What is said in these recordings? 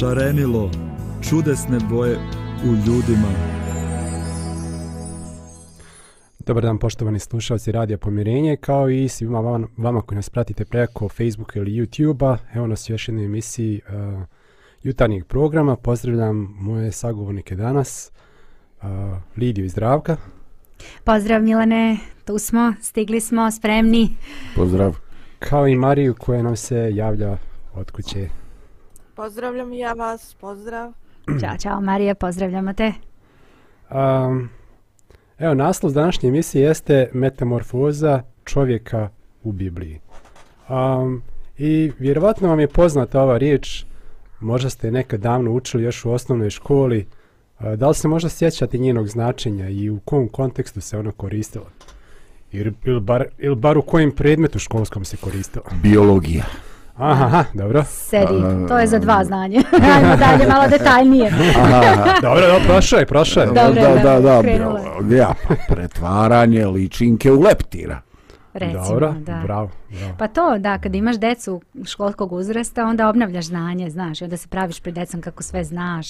šarenilo čudesne boje u ljudima. Dobar dan poštovani slušalci Radija Pomirenje kao i svima vama, vama koji nas pratite preko Facebooka ili YouTube-a. Evo nas u još jednoj emisiji uh, jutarnjeg programa. Pozdravljam moje sagovornike danas, uh, Lidiju i Zdravka. Pozdrav Milane, tu smo, stigli smo, spremni. Pozdrav. Kao i Mariju koja nam se javlja od kuće. Pozdravljam ja vas, pozdrav. Ćao, čao Marija, pozdravljamo te. Um, evo, naslov današnje emisije jeste Metamorfoza čovjeka u Bibliji. Um, I vjerovatno vam je poznata ova riječ, možda ste je nekad davno učili još u osnovnoj školi, da li se možda sjećate njenog značenja i u kom kontekstu se ona koristila? Ili bar, il bar u kojem predmetu školskom se koristila? Biologija. Aha, aha dobro. Sedi, to je za dva znanje. Ajmo dalje, malo detaljnije. aha, dobro, dobro, prošaj, prošaj. Dobre, da, da, da, da, ja, pretvaranje ličinke u leptira. Recimo, dobro, da. bravo, bravo. Pa to, da, kad imaš decu školskog uzrasta, onda obnavljaš znanje, znaš, i onda se praviš pred decom kako sve znaš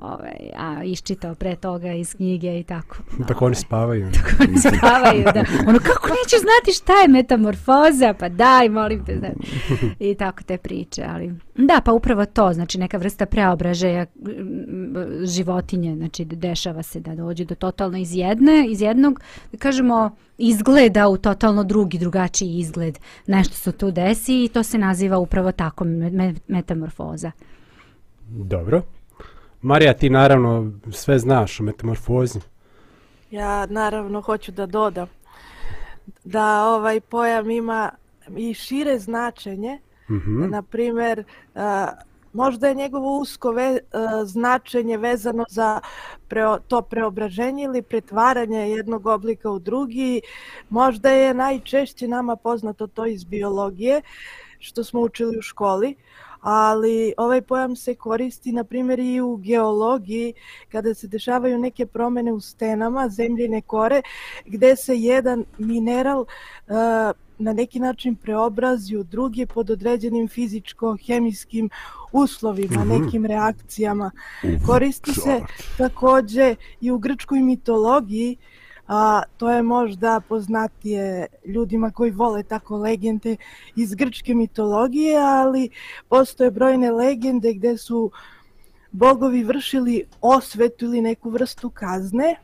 ovaj, a iščitao pre toga iz knjige i tako. Ovaj. Tako oni ovaj. spavaju. Tako oni spavaju, da. Ono, kako neću znati šta je metamorfoza, pa daj, molim te, znači. I tako te priče, ali... Da, pa upravo to, znači neka vrsta preobražaja životinje, znači dešava se da dođe do totalno iz jedne, iz jednog, kažemo, izgleda u totalno drugi, drugačiji izgled. Nešto se tu desi i to se naziva upravo tako, me, me, metamorfoza. Dobro. Marija, ti naravno sve znaš o metamorfozi. Ja naravno hoću da dodam da ovaj pojam ima i šire značenje. Mm -hmm. Naprimjer, možda je njegovo usko ve, značenje vezano za preo, to preobraženje ili pretvaranje jednog oblika u drugi. Možda je najčešće nama poznato to iz biologije što smo učili u školi, ali ovaj pojam se koristi na primjer i u geologiji kada se dešavaju neke promene u stenama zemljine kore gde se jedan mineral uh, na neki način preobrazi u drugi pod određenim fizičko-hemijskim uslovima, mm -hmm. nekim reakcijama. Mm -hmm. Koristi se Dobar. takođe i u grčkoj mitologiji uh, a, to je možda poznatije ljudima koji vole tako legende iz grčke mitologije, ali postoje brojne legende gde su bogovi vršili osvetu ili neku vrstu kazne,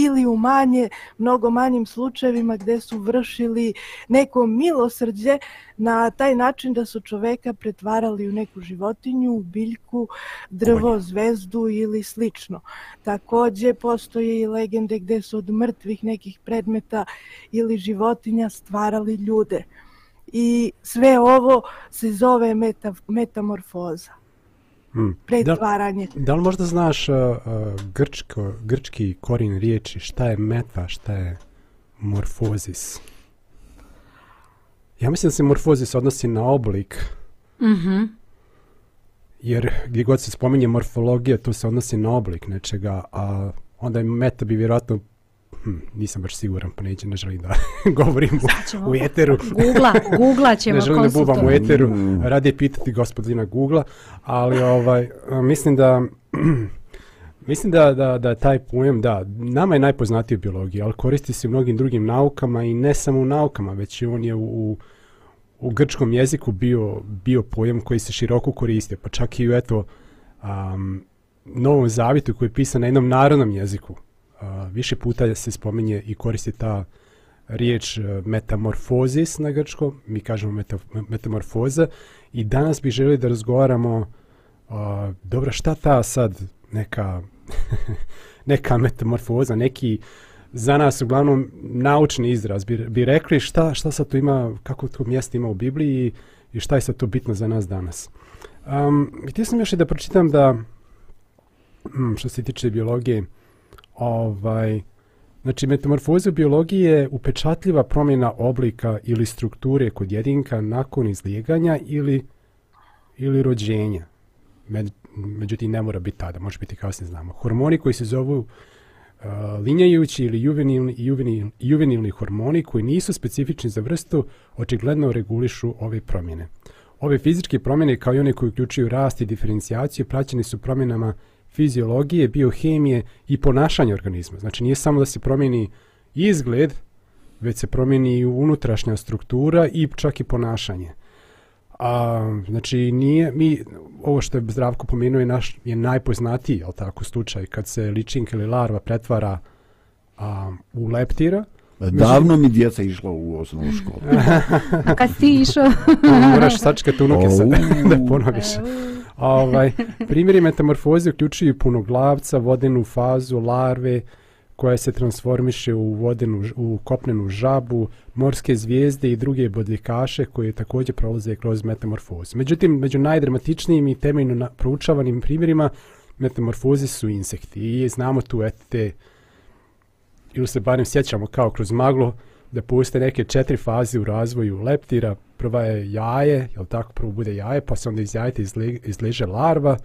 ili u manje, mnogo manjim slučajevima gde su vršili neko milosrđe na taj način da su čoveka pretvarali u neku životinju, u biljku, drvo, zvezdu ili slično. Takođe postoje i legende gde su od mrtvih nekih predmeta ili životinja stvarali ljude. I sve ovo se zove metamorfoza. Mm. Pretvaranje. Da, da li možda znaš uh, uh grčko, grčki korin riječi šta je meta, šta je morfozis? Ja mislim da se morfozis odnosi na oblik. Mm -hmm. Jer gdje god se spominje morfologija, to se odnosi na oblik nečega, a onda meta bi vjerojatno hm, nisam baš siguran, pa neće, ne želim da govorim u, u eteru. Googla, Googla ćemo Ne želim da bubam u eteru, mm. radije pitati gospodina Googla, ali ovaj, mislim da... Mislim da, da, da taj pojem, da, nama je najpoznatiji u biologiji, ali koristi se u mnogim drugim naukama i ne samo u naukama, već i on je u, u, u grčkom jeziku bio, bio pojem koji se široko koriste, pa čak i u eto, um, novom zavitu koji je pisan na jednom narodnom jeziku, više puta se spominje i koristi ta riječ e, metamorfozis na grčkom, mi kažemo metamorfoza i danas bi želi da razgovaramo a, dobro šta ta sad neka neka metamorfoza, neki za nas uglavnom naučni izraz bi, bi rekli šta, šta sad tu ima, kako to mjesto ima u Bibliji i šta je sad to bitno za nas danas. Um, htio sam još i da pročitam da mm, što se tiče biologije, ovaj, znači metamorfoza u biologiji je upečatljiva promjena oblika ili strukture kod jedinka nakon izlijeganja ili, ili rođenja. Med, međutim, ne mora biti tada, može biti kasnije znamo. Hormoni koji se zovu Uh, linjajući ili juvenilni, juvenilni, juvenilni hormoni koji nisu specifični za vrstu očigledno regulišu ove promjene. Ove fizičke promjene kao i one koje uključuju rast i diferencijaciju praćene su promjenama fiziologije, biohemije i ponašanja organizma. Znači nije samo da se promijeni izgled, već se promijeni i unutrašnja struktura i čak i ponašanje. A, znači nije mi ovo što je Zdravko pomenuo je naš je najpoznatiji al tako slučaj kad se ličinka ili larva pretvara a, u leptira Davno mi djeca išla u osnovnu školu. Kad si išao? Moraš sačekati unuke sad da ponoviš ovaj, primjeri metamorfoze uključuju punoglavca, vodenu fazu, larve koja se transformiše u, vodenu, u kopnenu žabu, morske zvijezde i druge bodljikaše koje također prolaze kroz metamorfozu. Međutim, među najdramatičnijim i temeljno proučavanim primjerima metamorfoze su insekti. I znamo tu etete, ili se barem sjećamo kao kroz maglo, uh, da postoje neke četiri faze u razvoju leptira. Prva je jaje, jel tako, prvo bude jaje, pa se onda iz jajeta izliže larva,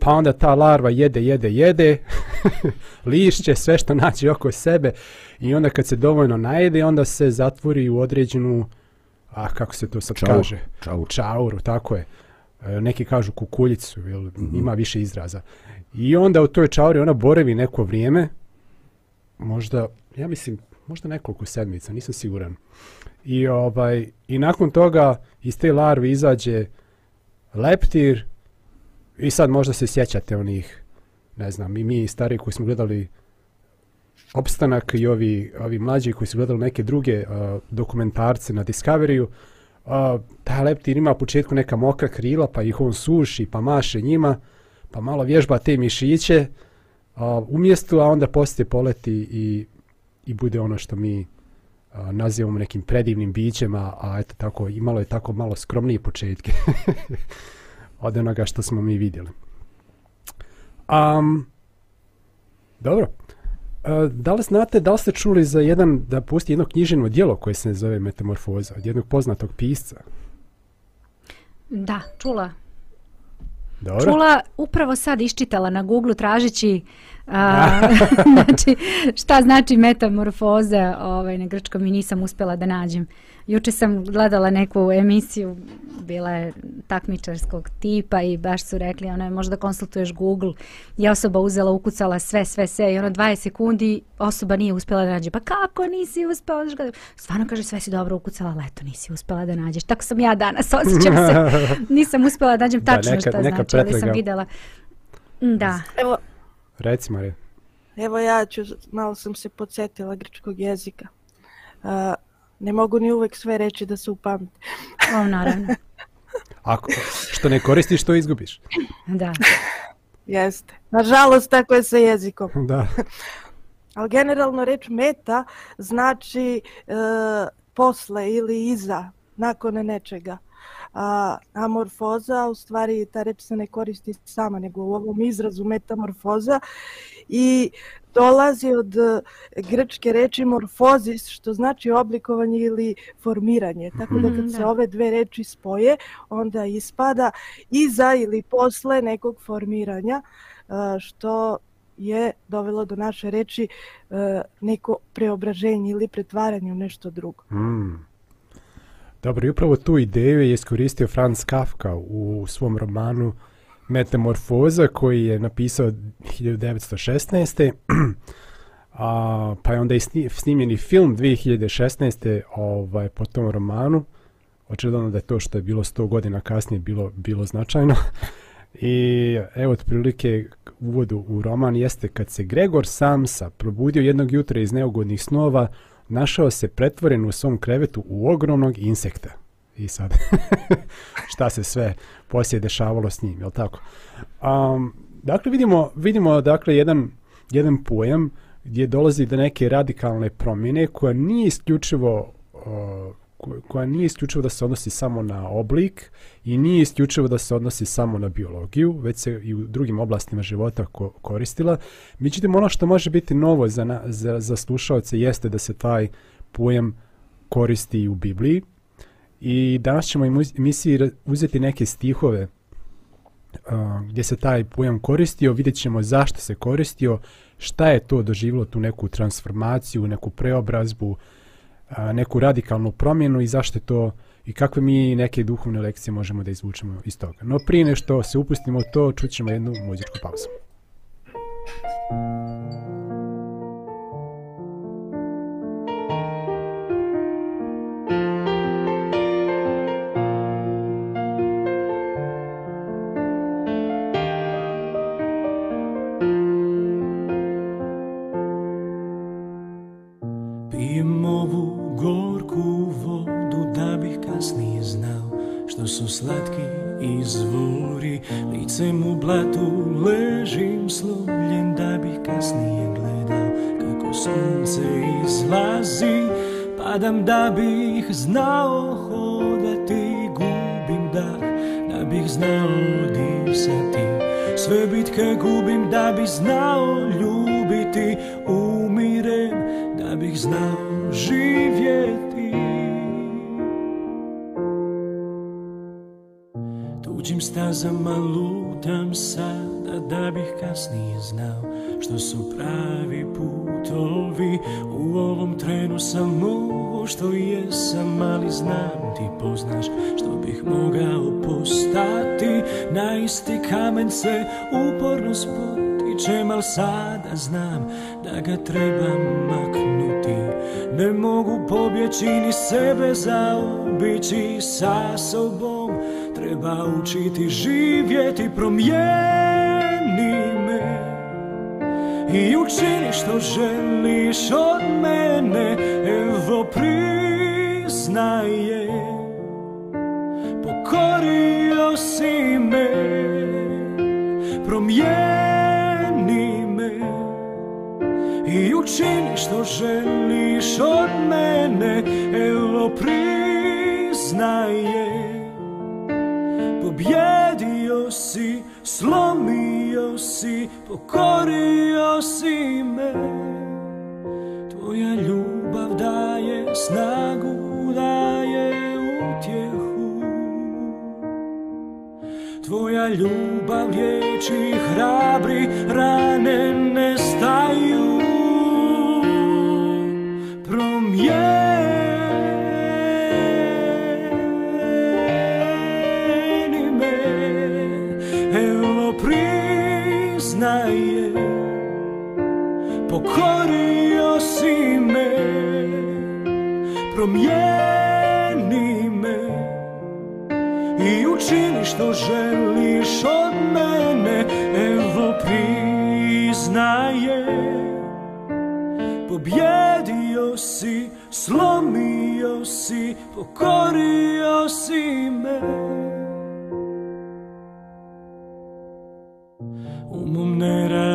pa onda ta larva jede, jede, jede, lišće, sve što nađe oko sebe i onda kad se dovoljno najede, onda se zatvori u određenu, a kako se to sad čaur, kaže? Čaur. Čauru, tako je. E, neki kažu kukuljicu, jel, mm. ima više izraza. I onda u toj čauri ona boravi neko vrijeme, možda, ja mislim, možda nekoliko sedmica, nisam siguran. I ovaj i nakon toga iz te larve izađe leptir i sad možda se sjećate onih, ne znam, i mi stari koji smo gledali opstanak i ovi, ovi mlađi koji su gledali neke druge uh, dokumentarce na Discovery-u, uh, ta leptir ima u početku neka mokra krila pa ih on suši pa maše njima pa malo vježba te mišiće uh, umjestu, a onda poslije poleti i i bude ono što mi a, nazivamo nekim predivnim bićem, a eto tako, imalo je tako malo skromnije početke od onoga što smo mi vidjeli. Um, dobro, e, da li znate, da li ste čuli za jedan, da pusti jedno knjiženo dijelo koje se zove Metamorfoza od jednog poznatog pisca? Da, čula. Dobro. Čula, upravo sad iščitala na Google tražići uh, znači, šta znači metamorfoza ovaj, na grčkom i nisam uspjela da nađem. Juče sam gledala neku emisiju, bila je takmičarskog tipa i baš su rekli, ona je možda konsultuješ Google i osoba uzela, ukucala sve, sve, sve i ono 20 sekundi osoba nije uspjela da nađe. Pa kako nisi uspjela? Stvarno kaže sve si dobro ukucala, leto nisi uspjela da nađeš. Tako sam ja danas osjećam se. nisam uspjela da nađem tačno da, neka, šta neka znači, pretraga. ali sam videla. Da. Evo, Reci, Marija. Evo ja ću, malo sam se podsjetila grčkog jezika. Uh, ne mogu ni uvek sve reći da se upamte. O, naravno. Ako, što ne koristiš, to izgubiš. Da. Jeste. Nažalost, tako je sa jezikom. Da. Ali generalno reč meta znači uh, posle ili iza, nakon nečega a amorfoza u stvari ta reč se ne koristi sama nego u ovom izrazu metamorfoza i dolazi od e, grčke reči morfozis što znači oblikovanje ili formiranje mhm. tako da kad se ove dve reči spoje onda ispada iza ili posle nekog formiranja e, što je dovelo do naše reči e, neko preobraženje ili pretvaranje u nešto drugo mm. Dobro, i upravo tu ideju je iskoristio Franz Kafka u svom romanu Metamorfoza koji je napisao 1916. A, pa je onda i snimljeni film 2016. Ovaj, po tom romanu. Očigledno da je to što je bilo 100 godina kasnije bilo, bilo značajno. I evo otprilike uvodu u roman jeste kad se Gregor Samsa probudio jednog jutra iz neugodnih snova našao se pretvoren u svom krevetu u ogromnog insekta. I sad, šta se sve poslije dešavalo s njim, je tako? Um, dakle, vidimo, vidimo dakle, jedan, jedan pojam gdje dolazi do neke radikalne promjene koja nije isključivo uh, koja nije isključivo da se odnosi samo na oblik i nije isključivo da se odnosi samo na biologiju, već se i u drugim oblastima života ko koristila. Međutim, ono što može biti novo za, na, za, za slušalce jeste da se taj pojam koristi i u Bibliji. I danas ćemo im misiji uzeti neke stihove uh, gdje se taj pojam koristio, vidjet ćemo zašto se koristio, šta je to doživilo tu neku transformaciju, neku preobrazbu, uh, neku radikalnu promjenu i zašto je to i kakve mi neke duhovne lekcije možemo da izvučemo iz toga. No prije nešto se upustimo to, čućemo jednu muzičku pauzu. Thank you. da bih znao hodati, gubim dah, da bih znao disati. Sve bitke gubim da bih znao ljubiti, umirem da bih znao živjeti. Tuđim stazama lutam sa bih kasnije znao što su pravi putovi U ovom trenu sam ovo što jesam, ali znam ti poznaš što bih mogao postati Na isti kamen se uporno spotičem, al sada znam da ga trebam maknuti Ne mogu pobjeći ni sebe zaobići sa sobom Treba učiti živjeti promijeniti I učini što želiš od mene Evo priznaje Pokorio si me Promijeni me I učini što želiš od mene Evo priznaje pobjedio si, slomio si, pokorio si me. Tvoja ljubav daje snagu, daje utjehu. Tvoja ljubav liječi hrabri, rane nesmi. promijeni me i učini što želiš od mene evo priznaje pobjedio si slomio si pokorio si me u mom neradu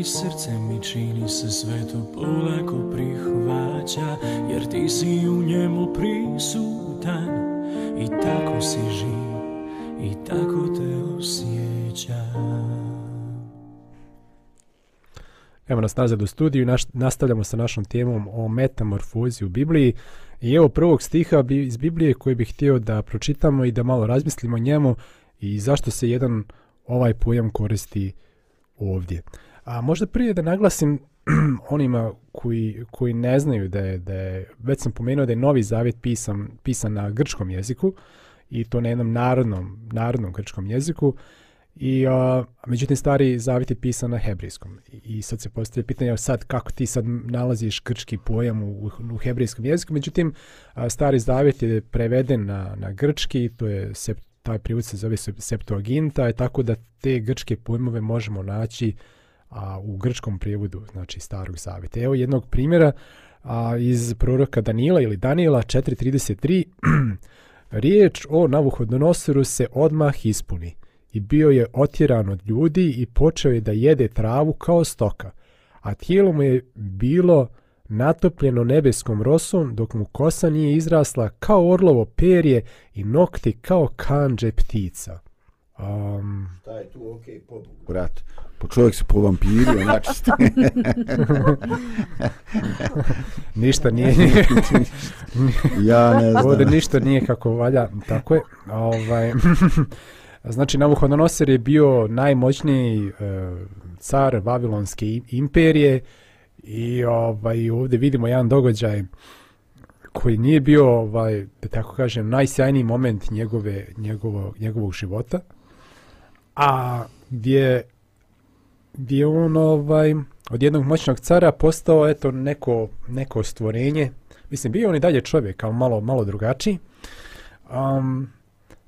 mi srce mi čini se sve to polako prihvaća Jer ti si u njemu prisutan I tako si živ i tako te osjeća Evo nas nazad u studiju, naš, nastavljamo sa našom temom o metamorfozi u Bibliji. I evo prvog stiha iz Biblije koji bih htio da pročitamo i da malo razmislimo njemu i zašto se jedan ovaj pojam koristi ovdje. A možda prije da naglasim onima koji, koji ne znaju da je, da je, već sam pomenuo da je Novi Zavjet pisan, pisan na grčkom jeziku i to na jednom narodnom, narodnom grčkom jeziku. I, a, međutim, stari Zavjet je pisan na hebrijskom. I, i sad se postaje pitanje sad kako ti sad nalaziš grčki pojam u, u hebrijskom jeziku. Međutim, a, stari Zavjet je preveden na, na grčki i to je sept, taj privod se zove Septuaginta i tako da te grčke pojmove možemo naći a u grčkom prijevodu znači starog savjeta. Evo jednog primjera a, iz proroka Danila ili Danila 4.33 Riječ o Navuhodonosoru se odmah ispuni i bio je otjeran od ljudi i počeo je da jede travu kao stoka, a tijelo mu je bilo natopljeno nebeskom rosom dok mu kosa nije izrasla kao orlovo perje i nokti kao kanđe ptica. Um, Šta je tu okej okay, pobog? Brat, po pa čovjek se po vampiri, znači. ništa nije. ja ne znam. Ovdje ništa nije kako valja, tako je. Ovaj znači Nabuhodonosor je bio najmoćniji uh, car Vavilonske imperije i ovaj ovdje vidimo jedan događaj koji nije bio ovaj da tako kažem najsjajniji moment njegove njegovog njegovog života a gdje gdje on ovaj od jednog moćnog cara postao eto neko neko stvorenje mislim bio on i dalje čovjek ali malo malo drugačiji um,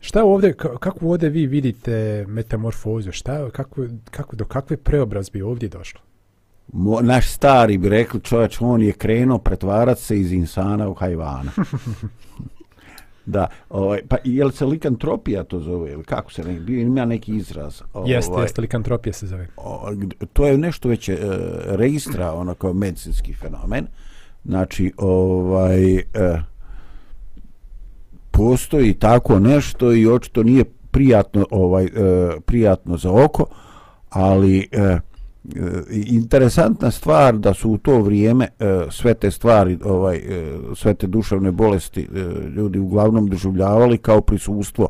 šta ovdje kako ovdje vi vidite metamorfozu šta kako, kako do kakve preobrazbe ovdje došlo Mo, naš stari bi rekli čovječ on je krenuo pretvarati se iz insana u hajvana Da, ovaj, pa je li se likantropija to zove ili kako se ne, bio ima neki izraz. Ovaj, jeste, jeste, likantropija se zove. O, to je nešto već e, registra, ono kao medicinski fenomen, znači ovaj, e, postoji tako nešto i očito nije prijatno, ovaj, e, prijatno za oko, ali e, E, interesantna stvar da su u to vrijeme e, sve te stvari ovaj e, sve te duševne bolesti e, ljudi uglavnom doživljavali kao prisustvo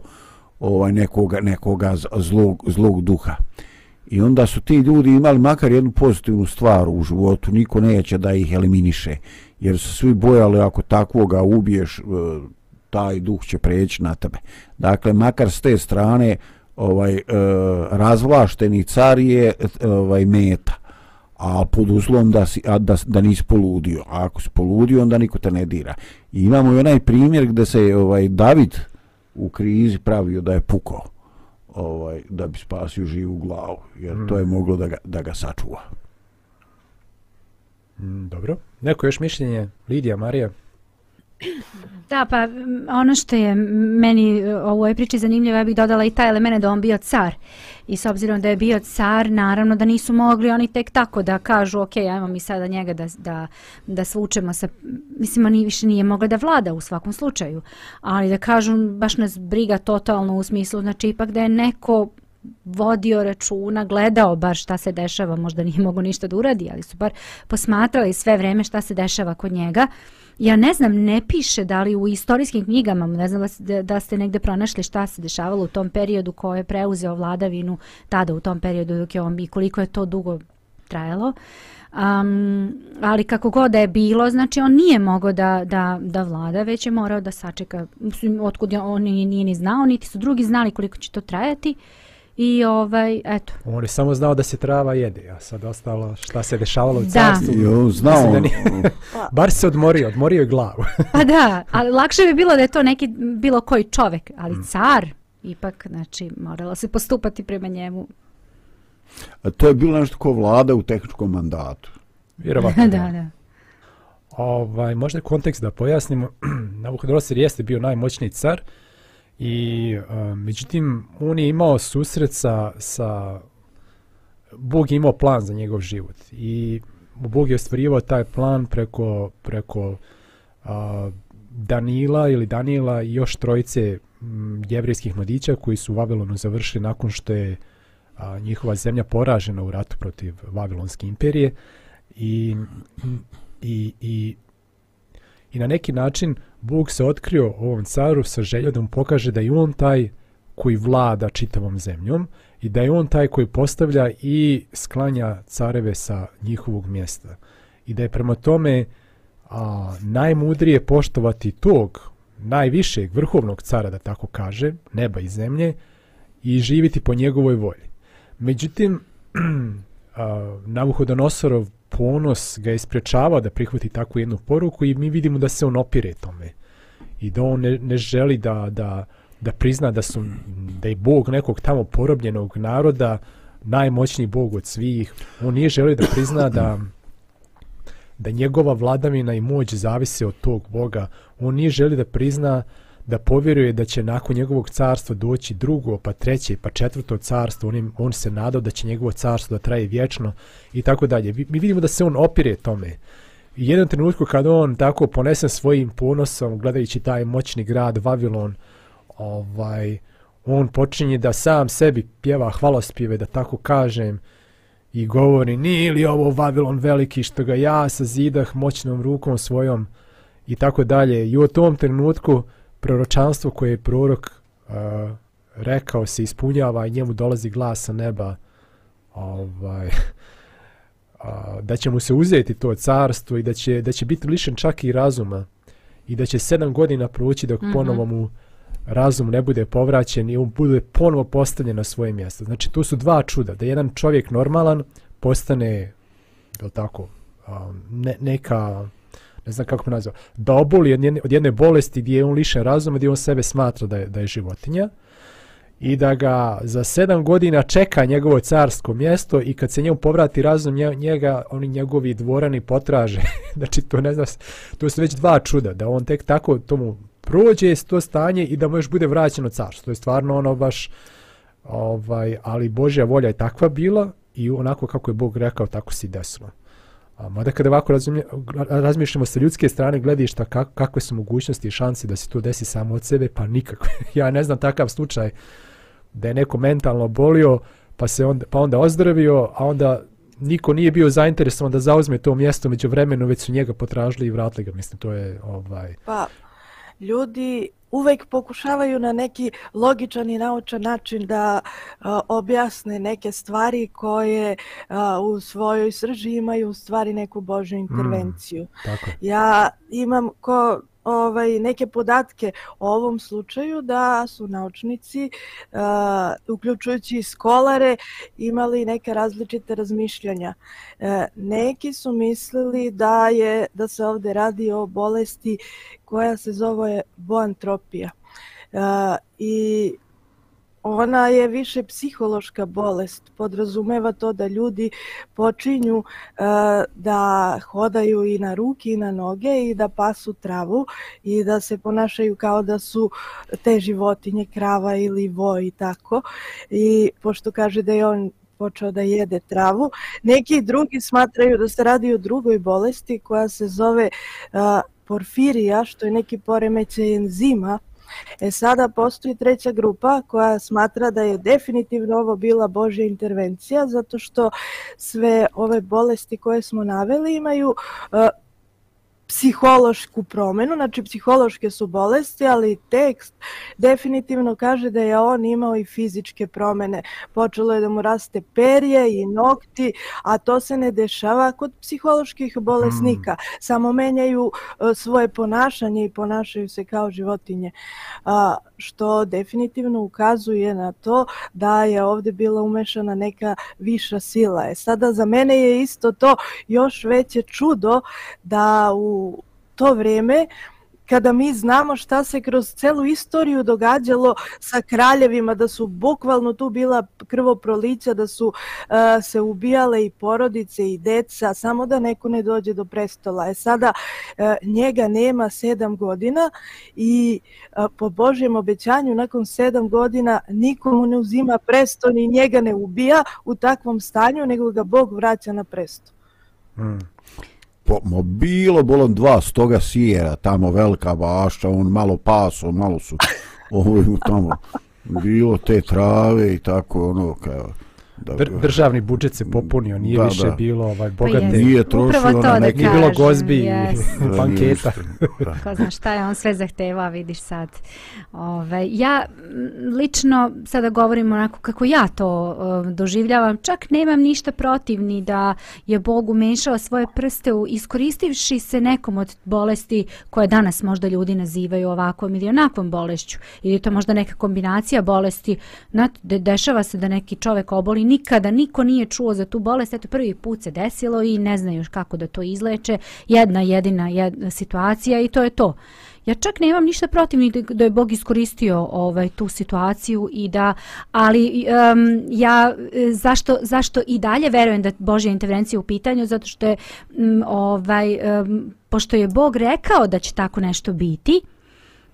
ovaj nekoga nekoga zlog zlog duha i onda su ti ljudi imali makar jednu pozitivnu stvar u životu niko neće da ih eliminiše jer su svi bojali ako takvoga ubiješ e, taj duh će preći na tebe dakle makar s te strane e, ovaj e, razvlašteni car je e, ovaj meta a pod uslovom da si, a, da, da nisi poludio a ako si poludio onda niko te ne dira I imamo i onaj primjer gdje se ovaj David u krizi pravio da je pukao ovaj da bi spasio živu glavu jer mm. to je mm. moglo da ga, da ga sačuva mm, Dobro. Neko još mišljenje? Lidija, Marija? Da, pa ono što je meni e, u ovoj priči zanimljivo, ja bih dodala i taj element da on bio car. I s obzirom da je bio car, naravno da nisu mogli oni tek tako da kažu ok, ajmo mi sada njega da, da, da svučemo sa... Mislim, oni više nije mogla da vlada u svakom slučaju. Ali da kažu, baš nas briga totalno u smislu, znači ipak da je neko vodio računa, gledao bar šta se dešava, možda nije mogo ništa da uradi, ali su bar posmatrali sve vreme šta se dešava kod njega. Uh, Ja ne znam, ne piše da li u istorijskim knjigama, ne znam da, da ste negde pronašli šta se dešavalo u tom periodu koje je preuzeo vladavinu tada u tom periodu dok je on i koliko je to dugo trajalo. Um, ali kako god da je bilo, znači on nije mogao da, da, da vlada, već je morao da sačeka, otkud on nije ni znao, niti su drugi znali koliko će to trajati. Uh, I ovaj, eto. On je samo znao da se trava jede, a sad ostalo šta se dešavalo u carstvu. Da. znao. Da nije, pa- bar se odmorio, odmorio je glavu. pa da, ali lakše bi bilo da je to neki bilo koji čovek, ali mm. car ipak, znači, morala se postupati prema njemu. A to je bilo nešto ko vlada u tehničkom mandatu. Vjerovatno. da, da. Ovaj, možda je kontekst da pojasnimo. Nabuhodrosir jeste bio najmoćniji car, I uh, međutim, on je imao susret sa, sa, Bog je imao plan za njegov život i Bog je ostvarivao taj plan preko, preko uh, Danila ili Danila i još trojice jevrijskih mladića koji su u Vavilonu završili nakon što je a, njihova zemlja poražena u ratu protiv Vavilonske imperije i, i, i, i na neki način uh, Bog se otkrio ovom caru sa željom da mu pokaže da je on taj koji vlada čitavom zemljom i da je on taj koji postavlja i sklanja careve sa njihovog mjesta. I da je prema tome a, najmudrije poštovati tog najvišeg vrhovnog cara, da tako kaže, neba i zemlje, i živiti po njegovoj volji. Međutim, a, Navuhodonosorov ponos ga je sprečavao da prihvati takvu jednu poruku i mi vidimo da se on opire tome i da on ne, ne želi da, da, da prizna da, su, da je bog nekog tamo porobljenog naroda najmoćniji bog od svih on nije želi da prizna da da njegova vladavina i moć zavise od tog boga on nije želi da prizna da povjeruje da će nakon njegovog carstva doći drugo, pa treće, pa četvrto carstvo, on, im, on se nadao da će njegovo carstvo da traje vječno i tako dalje. Mi vidimo da se on opire tome. I jedan trenutku kad on tako ponesen svojim ponosom, gledajući taj moćni grad Vavilon, ovaj, on počinje da sam sebi pjeva hvalospjeve, da tako kažem, i govori, nije li ovo Vavilon veliki što ga ja sa zidah moćnom rukom svojom i tako dalje. I u tom trenutku, proročanstvo koje je prorok uh, rekao se ispunjava i njemu dolazi glas sa neba ovaj, uh, da će mu se uzeti to carstvo i da će, da će biti lišen čak i razuma i da će sedam godina proći dok mm -hmm. ponovo mu razum ne bude povraćen i on bude ponovo postavljen na svoje mjesto. Znači, to su dva čuda. Da jedan čovjek normalan postane, je tako, um, ne, neka ne znam kako mu nazvao, da oboli od jedne, od jedne bolesti gdje je on lišen razuma, gdje on sebe smatra da je, da je životinja i da ga za sedam godina čeka njegovo carsko mjesto i kad se njemu povrati razum njega, oni njegovi dvorani potraže. znači, to ne znam, to su već dva čuda, da on tek tako tomu prođe to stanje i da mu još bude vraćeno carstvo. To je stvarno ono baš, ovaj, ali Božja volja je takva bila i onako kako je Bog rekao, tako se i desilo. Mada kada ovako razmišljamo sa ljudske strane gledišta kak, kakve su mogućnosti i šanse da se to desi samo od sebe, pa nikakve. Ja ne znam takav slučaj da je neko mentalno bolio, pa se onda, pa onda ozdravio, a onda niko nije bio zainteresovan da zauzme to mjesto, među vremenu već su njega potražili i vratili ga. Mislim, to je ovaj... Pa, ljudi uvek pokušavaju na neki logičan i naučan način da objasne neke stvari koje u svojoj srži imaju u stvari neku Božju mm, intervenciju. Mm, tako. Ja imam ko ovaj neke podatke o ovom slučaju da su naučnici eh, uključujući skolare imali neke različite razmišljanja. Eh, neki su mislili da je da se ovde radi o bolesti koja se zove boantropija. Eh, I ona je više psihološka bolest. Podrazumeva to da ljudi počinju e, da hodaju i na ruke i na noge i da pasu travu i da se ponašaju kao da su te životinje krava ili voj i tako. I pošto kaže da je on počeo da jede travu, neki drugi smatraju da se radi o drugoj bolesti koja se zove e, porfirija, što je neki poremećaj enzima E sada postoji treća grupa koja smatra da je definitivno ovo bila Božja intervencija zato što sve ove bolesti koje smo naveli imaju uh, psihološku promenu, znači psihološke su bolesti, ali tekst definitivno kaže da je on imao i fizičke promene. Počelo je da mu raste perje i nokti, a to se ne dešava kod psiholoških bolesnika. Hmm. Samo menjaju uh, svoje ponašanje i ponašaju se kao životinje. Uh, što definitivno ukazuje na to da je ovdje bila umešana neka viša sila. E sada za mene je isto to još veće čudo da u to vrijeme kada mi znamo šta se kroz celu istoriju događalo sa kraljevima, da su bukvalno tu bila krvoprolića, da su uh, se ubijale i porodice i deca, samo da neko ne dođe do prestola. E sada uh, njega nema sedam godina i uh, po Božjem obećanju nakon sedam godina nikomu ne uzima presto ni njega ne ubija u takvom stanju, nego ga Bog vraća na presto. Hmm po, bilo bolon dva stoga sijera, tamo velika bašta, on malo paso, malo su ovo tamo bilo te trave i tako ono kao. Ka, da, Br državni budžet se popunio, nije da, više da. bilo ovaj pa bogate. Pa nije trošio na neki kažem, bilo gozbi i yes. banketa. Ko zna šta je on sve zahtevao, vidiš sad. Ove, ja lično sada govorim onako kako ja to um, doživljavam, čak nemam ništa protiv ni da je Bog umešao svoje prste u iskoristivši se nekom od bolesti koje danas možda ljudi nazivaju ovakvom ili onakvom bolešću. Ili to možda neka kombinacija bolesti. Znate, de dešava se da neki čovek oboli nikada niko nije čuo za tu bolest, eto prvi put se desilo i ne znaju još kako da to izleče, jedna jedina jedna situacija i to je to. Ja čak nemam ništa protiv ni da je Bog iskoristio ovaj tu situaciju i da ali um, ja zašto zašto i dalje verujem da božja intervencija u pitanju zato što je um, ovaj um, pošto je Bog rekao da će tako nešto biti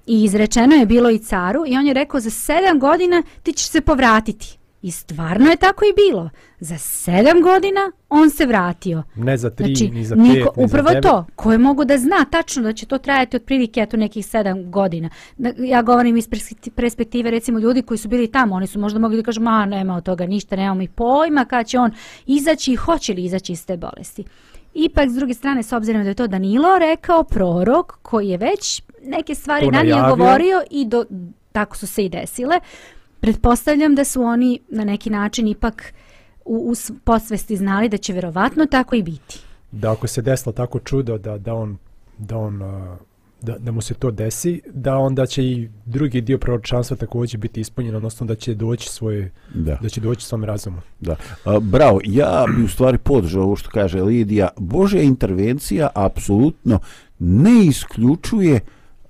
i izrečeno je bilo i caru i on je rekao za sedam godina ti ćeš se povratiti. I stvarno je tako i bilo. Za sedam godina on se vratio. Ne za tri, znači, ni za pet, niko, ni za Upravo devet. to, ko je mogu da zna tačno da će to trajati od prilike eto, nekih sedam godina. Ja govorim iz perspektive recimo ljudi koji su bili tamo, oni su možda mogli da kažu ma nema od toga ništa, nema mi pojma kada će on izaći i hoće li izaći iz te bolesti. Ipak, s druge strane, s obzirom da je to Danilo rekao, prorok koji je već neke stvari ranije govorio i do, tako su se i desile, uh, pretpostavljam da su oni na neki način ipak u, u posvesti znali da će verovatno tako i biti. Da ako se desilo tako čudo da, da on, da on uh, da, da mu se to desi, da onda će i drugi dio proročanstva također biti ispunjen, odnosno da će doći svoje, da. da će doći svom razumu. Da. A, bravo, ja bi u stvari podržao ovo što kaže Lidija. Božja intervencija apsolutno ne isključuje uh,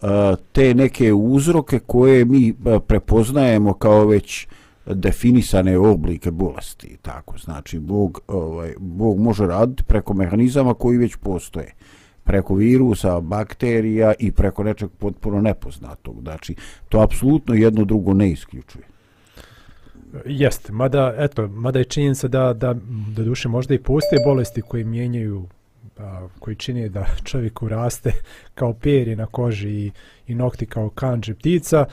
E, te neke uzroke koje mi e, prepoznajemo kao već definisane oblike bolesti tako znači bog ovaj bog može raditi preko mehanizama koji već postoje preko virusa bakterija i preko nečeg potpuno nepoznatog znači to apsolutno jedno drugo ne isključuje jeste mada eto mada je činjenica da da da duše možda i postoje bolesti koje mijenjaju Pa, koji čini da čovjeku raste kao perje na koži i, i nokti kao kanđe ptica,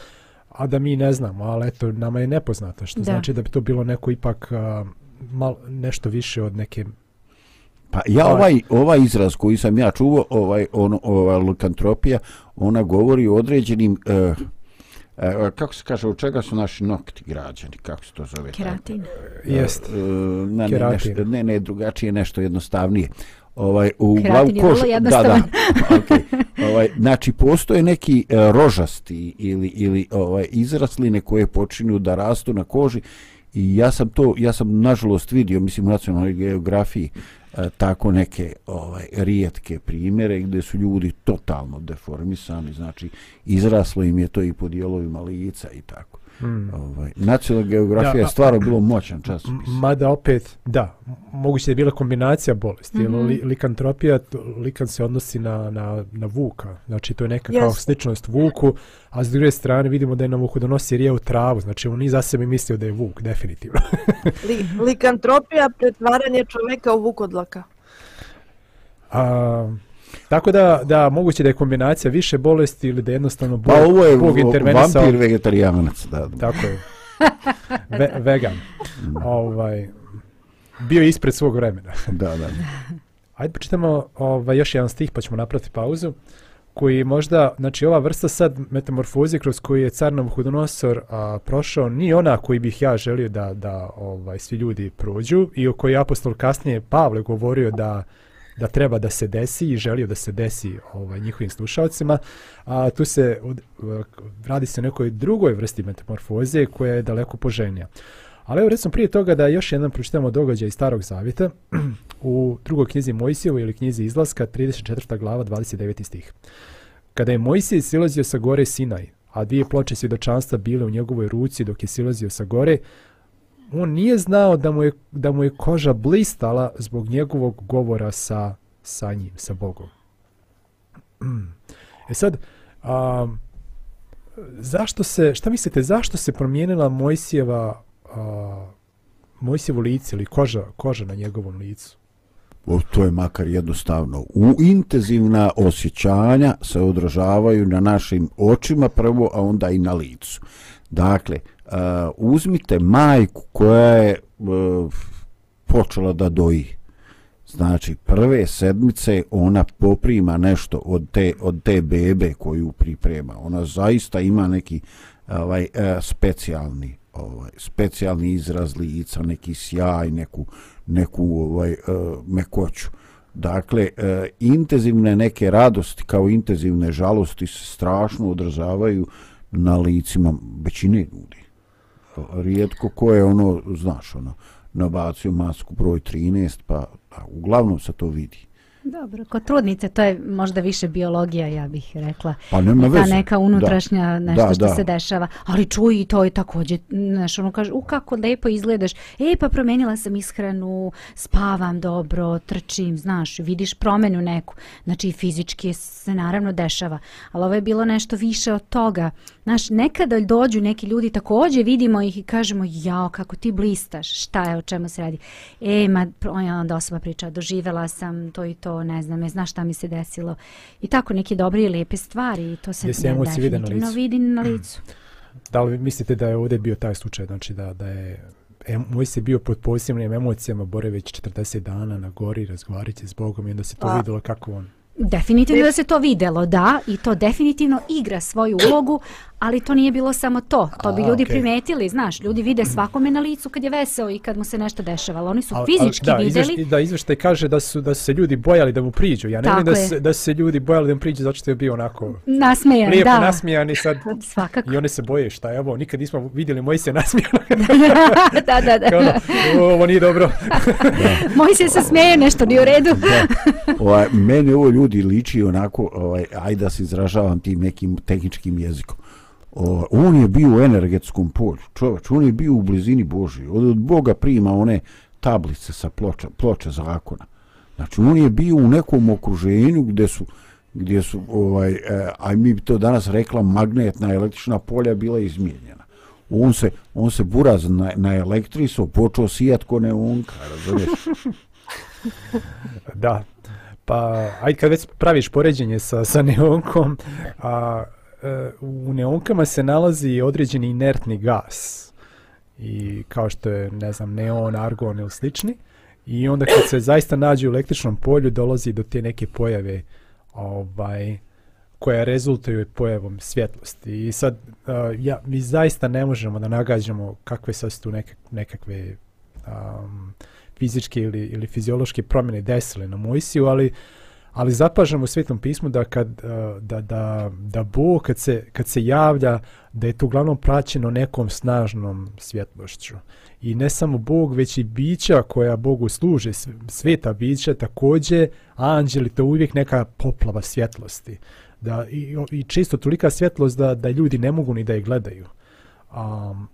a da mi ne znamo, ali eto, nama je nepoznata, što da. znači da bi to bilo neko ipak a, mal, nešto više od neke... Pa ja ovaj, ovaj izraz koji sam ja čuo, ovaj, on, ovaj lukantropija, ona govori o određenim... Uh, kako se kaže, u čega su naši nokti građani, kako se to zove? Keratin. Jest. E, ne, ne, ne, drugačije, nešto jednostavnije ovaj u glavu koš da da okay. ovaj znači postoje neki e, rožasti ili ili ovaj izrasline koje počinju da rastu na koži i ja sam to ja sam nažalost vidio mislim u nacionalnoj geografiji e, tako neke ovaj rijetke primjere gdje su ljudi totalno deformisani znači izraslo im je to i po dijelovima lica i tako Mm. Ovaj, nacionalna geografija da, je stvarno bilo moćan časopis. Mada opet, da, moguće je bila kombinacija bolesti. Mm -hmm. li, likantropija, to, likan se odnosi na, na, na vuka. Znači, to je neka yes. kao sličnost vuku, a s druge strane vidimo da je na vuku donosi rije u travu. Znači, on ni za sebe mislio da je vuk, definitivno. li, likantropija, pretvaranje čoveka u vukodlaka. A, Tako da, da, moguće da je kombinacija više bolesti ili da jednostavno pa bog, pa, ovo je bog intervenisao. vampir vegetarijanac, da. Tako je. Ve, vegan. ovaj, bio je ispred svog vremena. da, da. Ajde počitamo ovaj, još jedan stih pa ćemo napraviti pauzu koji možda, znači ova vrsta sad metamorfoze kroz koju je Carnov hudonosor a, prošao, nije ona koji bih ja želio da, da ovaj svi ljudi prođu i o kojoj apostol kasnije Pavle govorio da da treba da se desi i želio da se desi ovaj, njihovim slušalcima. A, tu se od, eh, radi se o nekoj drugoj vrsti metamorfoze koja je daleko poženija. Ali evo recimo prije toga da još jednom pročitamo događaj iz Starog Zavita u drugoj knjizi Mojsijevo ili knjizi Izlaska 34. glava 29. stih. Kada je Mojsije silazio sa gore Sinaj, a dvije ploče svjedočanstva bile u njegovoj ruci dok je silazio sa gore, on nije znao da mu je, da mu je koža blistala zbog njegovog govora sa, sa njim, sa Bogom. E sad, a, zašto se, šta mislite, zašto se promijenila Mojsijeva, a, Mojsijevu lice ili koža, koža na njegovom licu? O, to je makar jednostavno. U intenzivna osjećanja se odražavaju na našim očima prvo, a onda i na licu. Dakle, uh, uzmite majku koja je uh, počela da doji. Znači, prve sedmice ona poprima nešto od te, od te bebe koju priprema. Ona zaista ima neki ovaj, uh, specijalni ovaj, specijalni izraz lica, neki sjaj, neku, neku ovaj, uh, mekoću. Dakle, e, intenzivne neke radosti kao intenzivne žalosti se strašno odrazavaju na licima većine ljudi rijetko ko je ono, znaš, ono, nabacio masku broj 13, pa a, uglavnom se to vidi. Dobro, kod trudnice to je možda više biologija, ja bih rekla. Pa nema veze. Ta neka unutrašnja da. nešto da, što da. se dešava. Ali čuji, to je također, znaš, ono kaže, u kako lepo izgledaš. E, pa promenila sam ishranu, spavam dobro, trčim, znaš, vidiš promenu neku. Znači, fizički se naravno dešava. Ali ovo je bilo nešto više od toga. Znaš, nekada dođu neki ljudi, također vidimo ih i kažemo, jao, kako ti blistaš, šta je, o čemu se radi. E, ma, onda osoba priča, doživela sam to i to rekao, ne znam, je znaš šta mi se desilo. I tako neke dobre i lepe stvari i to se Jesi emocije vidi na licu. Vidi na mhm. licu. Mm. Da li mislite da je ovdje bio taj slučaj, znači da, da je moj se bio pod posebnim emocijama, bore već 40 dana na gori, razgovarit s Bogom i onda se to A. Pa. vidjelo kako on Definitivno da se to videlo, da, i to definitivno igra svoju ulogu, ali to nije bilo samo to. To bi ljudi okay. primetili, znaš, ljudi vide svakome na licu kad je veseo i kad mu se nešto dešavalo. Oni su a, fizički a, da, vidjeli. Izvešte, da, izveštaj kaže da su da se ljudi bojali da mu priđu. Ja ne vidim da, se, da se ljudi bojali da mu priđu zato što je bio onako... Nasmejan, lijepo, da. Lijepo nasmijan i sad... Svakako. I one se boje šta je ovo, nikad nismo vidjeli moj se nasmijan. da, da, da. Kao, ono, ovo nije dobro. moj se se smije, nešto nije u redu. da. Ova, meni ovo ljudi ljudi liči onako, ovaj, ajde da se izražavam tim nekim tehničkim jezikom. O, on je bio u energetskom polju, čovječ, on je bio u blizini Boži. Od, od Boga prima one tablice sa ploča, ploča zakona. Znači, on je bio u nekom okruženju gdje su, gdje su ovaj, eh, a mi bi to danas rekla, magnetna električna polja bila izmijenjena. On se, on se buraz na, na elektriso, počeo sijat kone unka, razumiješ? da, Pa, ajde kad već praviš poređenje sa, sa neonkom, a, e, u neonkama se nalazi određeni inertni gas. I kao što je, ne znam, neon, argon ili slični. I onda kad se zaista nađe u električnom polju, dolazi do te neke pojave ovaj, koja rezultuju pojavom svjetlosti. I sad, a, e, ja, mi zaista ne možemo da nagađamo kakve sad su tu nekakve... nekakve um, fizičke ili, ili fiziološke promjene desile na Mojsiju, ali ali zapažam u Svetom pismu da kad eh, da, da, da Bog kad se, kad se javlja da je to uglavnom praćeno nekom snažnom svjetlošću. I ne samo Bog, već i bića koja Bogu služe, sveta bića, također anđeli, to uvijek neka poplava svjetlosti. Da, i, I često tolika svjetlost da, da ljudi ne mogu ni da je gledaju. Um,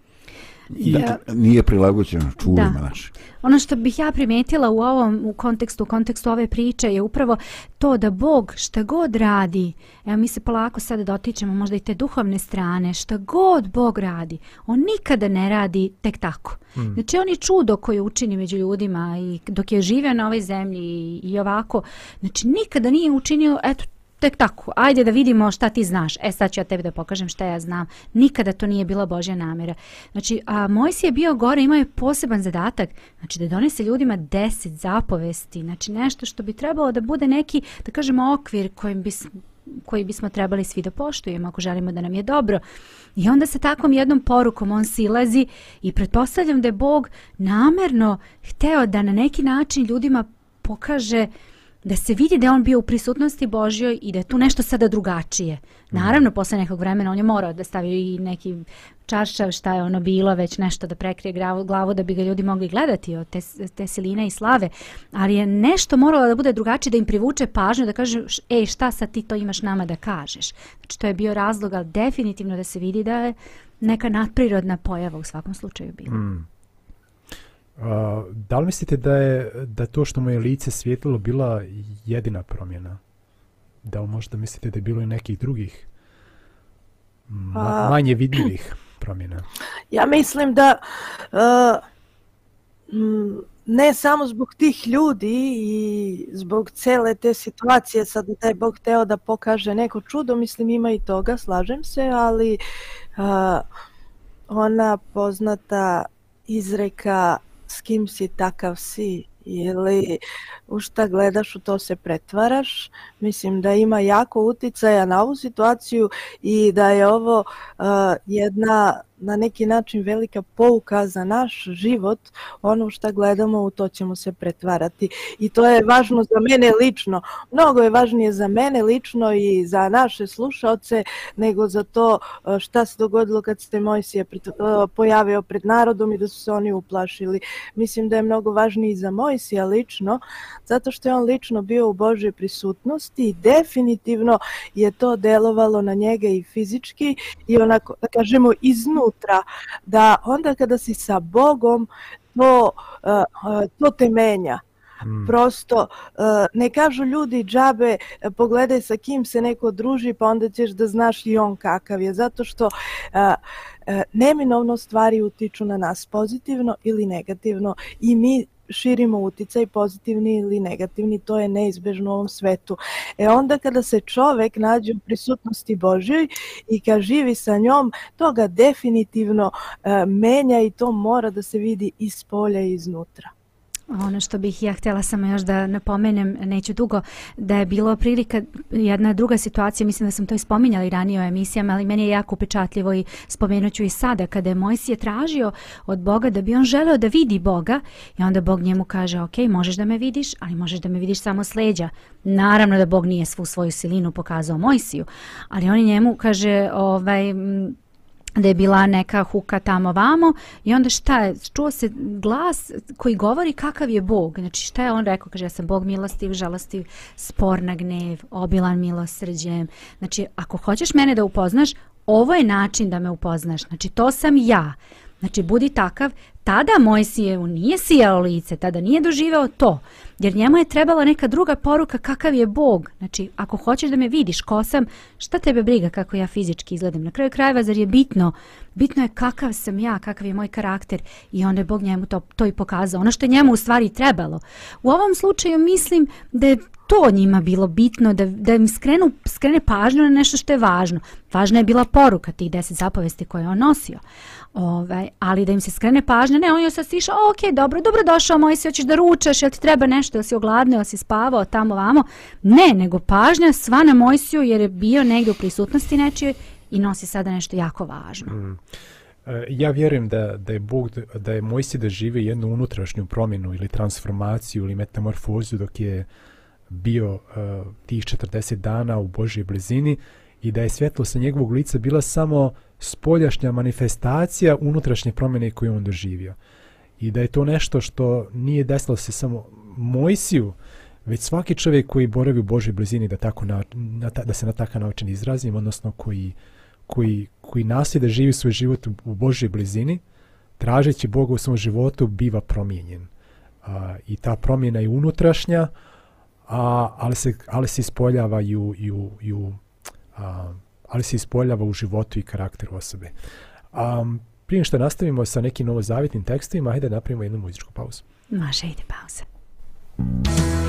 Da, nije prilagođeno čulima naši. Ono što bih ja primetila u ovom u kontekstu, u kontekstu ove priče je upravo to da Bog šta god radi, evo mi se polako sada dotičemo možda i te duhovne strane, šta god Bog radi, on nikada ne radi tek tako. Hmm. Znači on je čudo koje učini među ljudima i dok je živio na ovoj zemlji i, i ovako, znači nikada nije učinio, eto, tek tako, ajde da vidimo šta ti znaš. E sad ću ja tebi da pokažem šta ja znam. Nikada to nije bila Božja namjera. Znači, a Mojsi je bio gore, imao je poseban zadatak, znači da donese ljudima deset zapovesti, znači nešto što bi trebalo da bude neki, da kažemo, okvir kojim bi koji bismo trebali svi da poštujemo ako želimo da nam je dobro. I onda sa takvom jednom porukom on silazi i pretpostavljam da je Bog namerno hteo da na neki način ljudima pokaže uh, da se vidi da je on bio u prisutnosti Božjoj i da je tu nešto sada drugačije. Mhm. Naravno, posle nekog vremena on je morao da stavi i neki čaršav, šta je ono bilo, već nešto da prekrije glavu da bi ga ljudi mogli gledati od te, te siline i slave. Ali je nešto moralo da bude drugačije, da im privuče pažnju, da kaže, e, šta sad ti to imaš nama da kažeš? Znači, to je bio razlog, ali definitivno da se vidi da je neka nadprirodna pojava u svakom slučaju bila. Mm da li mislite da je da to što mu je lice svjetlilo bila jedina promjena? Da li možda mislite da je bilo i nekih drugih ma, A, manje vidljivih promjena? Ja mislim da uh, ne samo zbog tih ljudi i zbog cele te situacije sad da je Bog teo da pokaže neko čudo, mislim ima i toga, slažem se, ali uh, ona poznata izreka s kim si takav si ili u šta gledaš u to se pretvaraš mislim da ima jako uticaja na ovu situaciju i da je ovo uh, jedna na neki način velika pouka za naš život, ono što gledamo u to ćemo se pretvarati. I to je važno za mene lično, mnogo je važnije za mene lično i za naše slušalce nego za to e, šta se dogodilo kad ste Mojsije e, pojavio pred narodom i da su se oni uplašili. Mislim da je mnogo važnije i za Mojsija lično, zato što je on lično bio u Božoj prisutnosti i definitivno je to delovalo na njega i fizički i onako, da kažemo, iznu sutra, da onda kada si sa Bogom, to, eh, eh, to te menja. Hmm. Prosto, eh, ne kažu ljudi džabe, pogledaj sa kim se neko druži, pa onda ćeš da znaš i on kakav je. Zato što neminovno stvari utiču na nas pozitivno ili negativno i mi širimo uticaj pozitivni ili negativni, to je neizbežno u ovom svetu. E onda kada se čovek nađe u prisutnosti Božjoj i kad živi sa njom, to ga definitivno e, menja i to mora da se vidi iz polja i iznutra. Ono što bih ja htjela samo još da napomenem, neću dugo, da je bilo prilika jedna druga situacija, mislim da sam to ispominjala i ranije o emisijama, ali meni je jako upečatljivo i spomenut ću i sada, kada je Mojsije tražio od Boga da bi on želeo da vidi Boga i onda Bog njemu kaže, ok, možeš da me vidiš, ali možeš da me vidiš samo sleđa. Naravno da Bog nije svu svoju silinu pokazao Mojsiju, ali on njemu kaže, ovaj, da je bila neka huka tamo vamo i onda šta je, čuo se glas koji govori kakav je Bog. Znači šta je on rekao, kaže ja sam Bog milostiv, žalostiv, spor na gnev, obilan milosrđem. Znači ako hoćeš mene da upoznaš, ovo je način da me upoznaš. Znači to sam ja. Znači, budi takav, tada Mojsijevu nije sijalo lice, tada nije doživeo to, jer njemu je trebala neka druga poruka kakav je Bog. Znači, ako hoćeš da me vidiš ko sam, šta tebe briga kako ja fizički izgledam? Na kraju krajeva, zar je bitno? Bitno je kakav sam ja, kakav je moj karakter i onda je Bog njemu to, to i pokazao. Ono što je njemu u stvari trebalo. U ovom slučaju mislim da je to njima bilo bitno, da, da im skrenu, skrene pažnju na nešto što je važno. Važna je bila poruka tih deset zapovesti koje je on nosio. Ovaj, ali da im se skrene pažnja, ne, on joj sad siša, ok, dobro, dobro došao, moj si, hoćeš da ručaš, jel ti treba nešto, jel si ogladno, jel si spavao tamo vamo. Ne, nego pažnja sva na Mojsiju jer je bio negdje u prisutnosti nečije i nosi sada nešto jako važno. Mm. E, ja vjerujem da, da je Bog, da je Mojsi da žive jednu unutrašnju promjenu ili transformaciju ili metamorfozu dok je bio uh, tih 40 dana u Božoj blizini i da je svjetlo sa njegovog lica bila samo uh, spoljašnja manifestacija unutrašnje promjene koje on doživio. I da je to nešto što nije desilo se samo Mojsiju, već svaki čovjek koji boravi u Božoj blizini da, tako na, na ta, da se na takav način izrazim, odnosno koji, koji, koji nastoji da živi svoj život u Božoj blizini, tražeći Boga u svom životu, biva promijenjen. A, I ta promjena je unutrašnja, a, ali, se, ali se ispoljava i u, i u, i u a, ali se ispoljava u životu i karakteru osobe. Um, prije što nastavimo sa nekim novozavjetnim tekstima, hajde napravimo jednu muzičku pauzu. Može, ide pauza. Muzika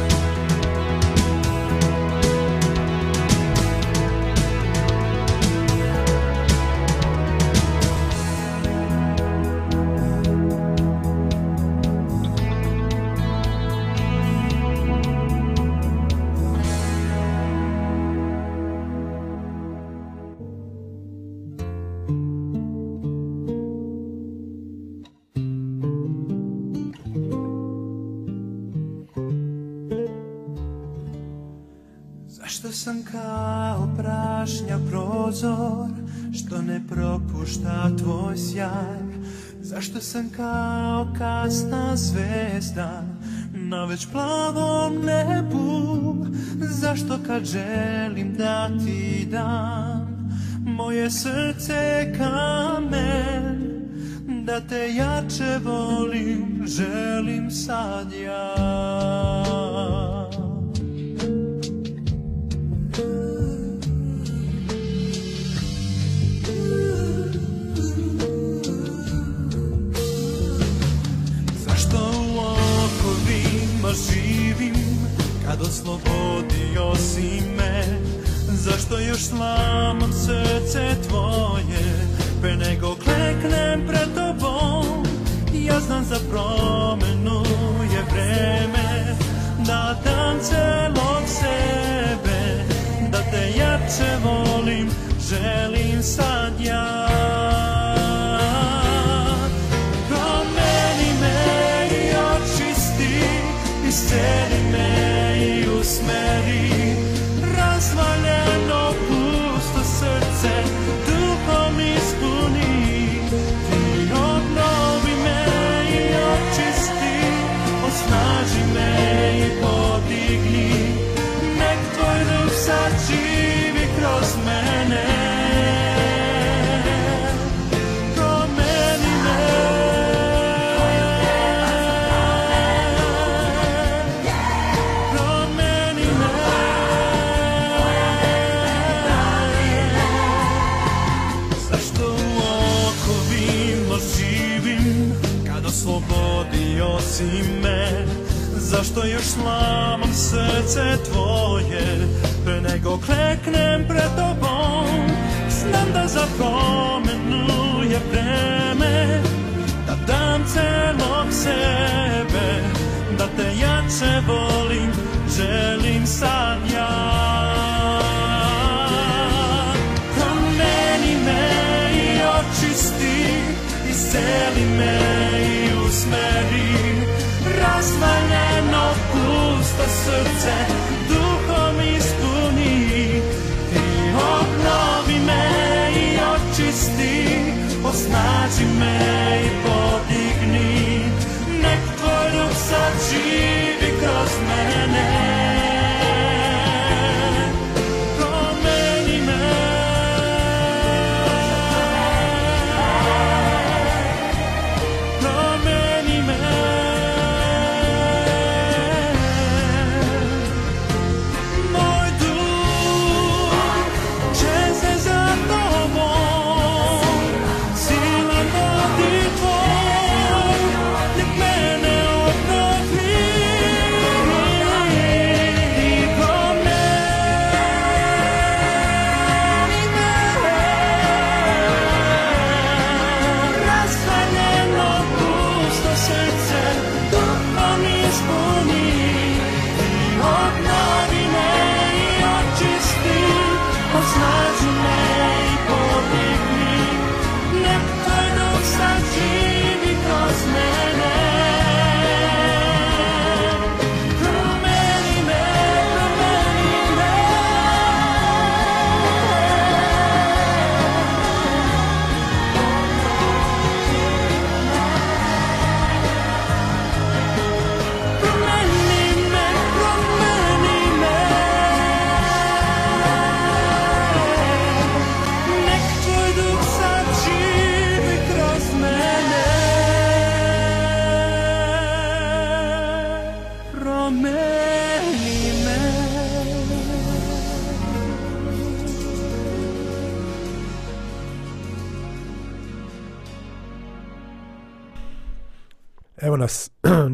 čašnja prozor Što ne propušta tvoj sjaj Zašto sam kao kasna zvezda Na već plavom nebu Zašto kad želim da ti dam Moje srce kamen Da te jače volim Želim sad ja Želim sad ja živim kad oslobodio si me zašto još slam srce tvoje pe nego kleknem pred tobom ja znam za promenu je vreme da dam celog sebe da te jače volim želim sad ja standing.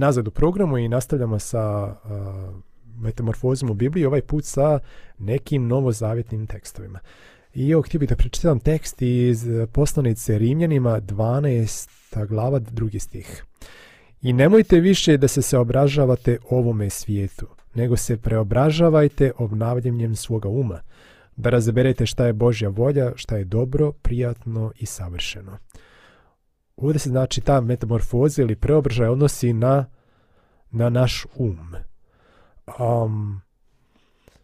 nazad u programu i nastavljamo sa uh, metamorfozom u Bibliji, ovaj put sa nekim novozavjetnim tekstovima. I evo, htio bih da prečitam tekst iz poslanice Rimljanima 12. glava 2. stih. I nemojte više da se seobražavate ovome svijetu, nego se preobražavajte obnavljanjem svoga uma, da razeberete šta je Božja volja, šta je dobro, prijatno i savršeno. Ovdje se znači ta metamorfoza ili preobražaj odnosi na uh, na naš um. Um,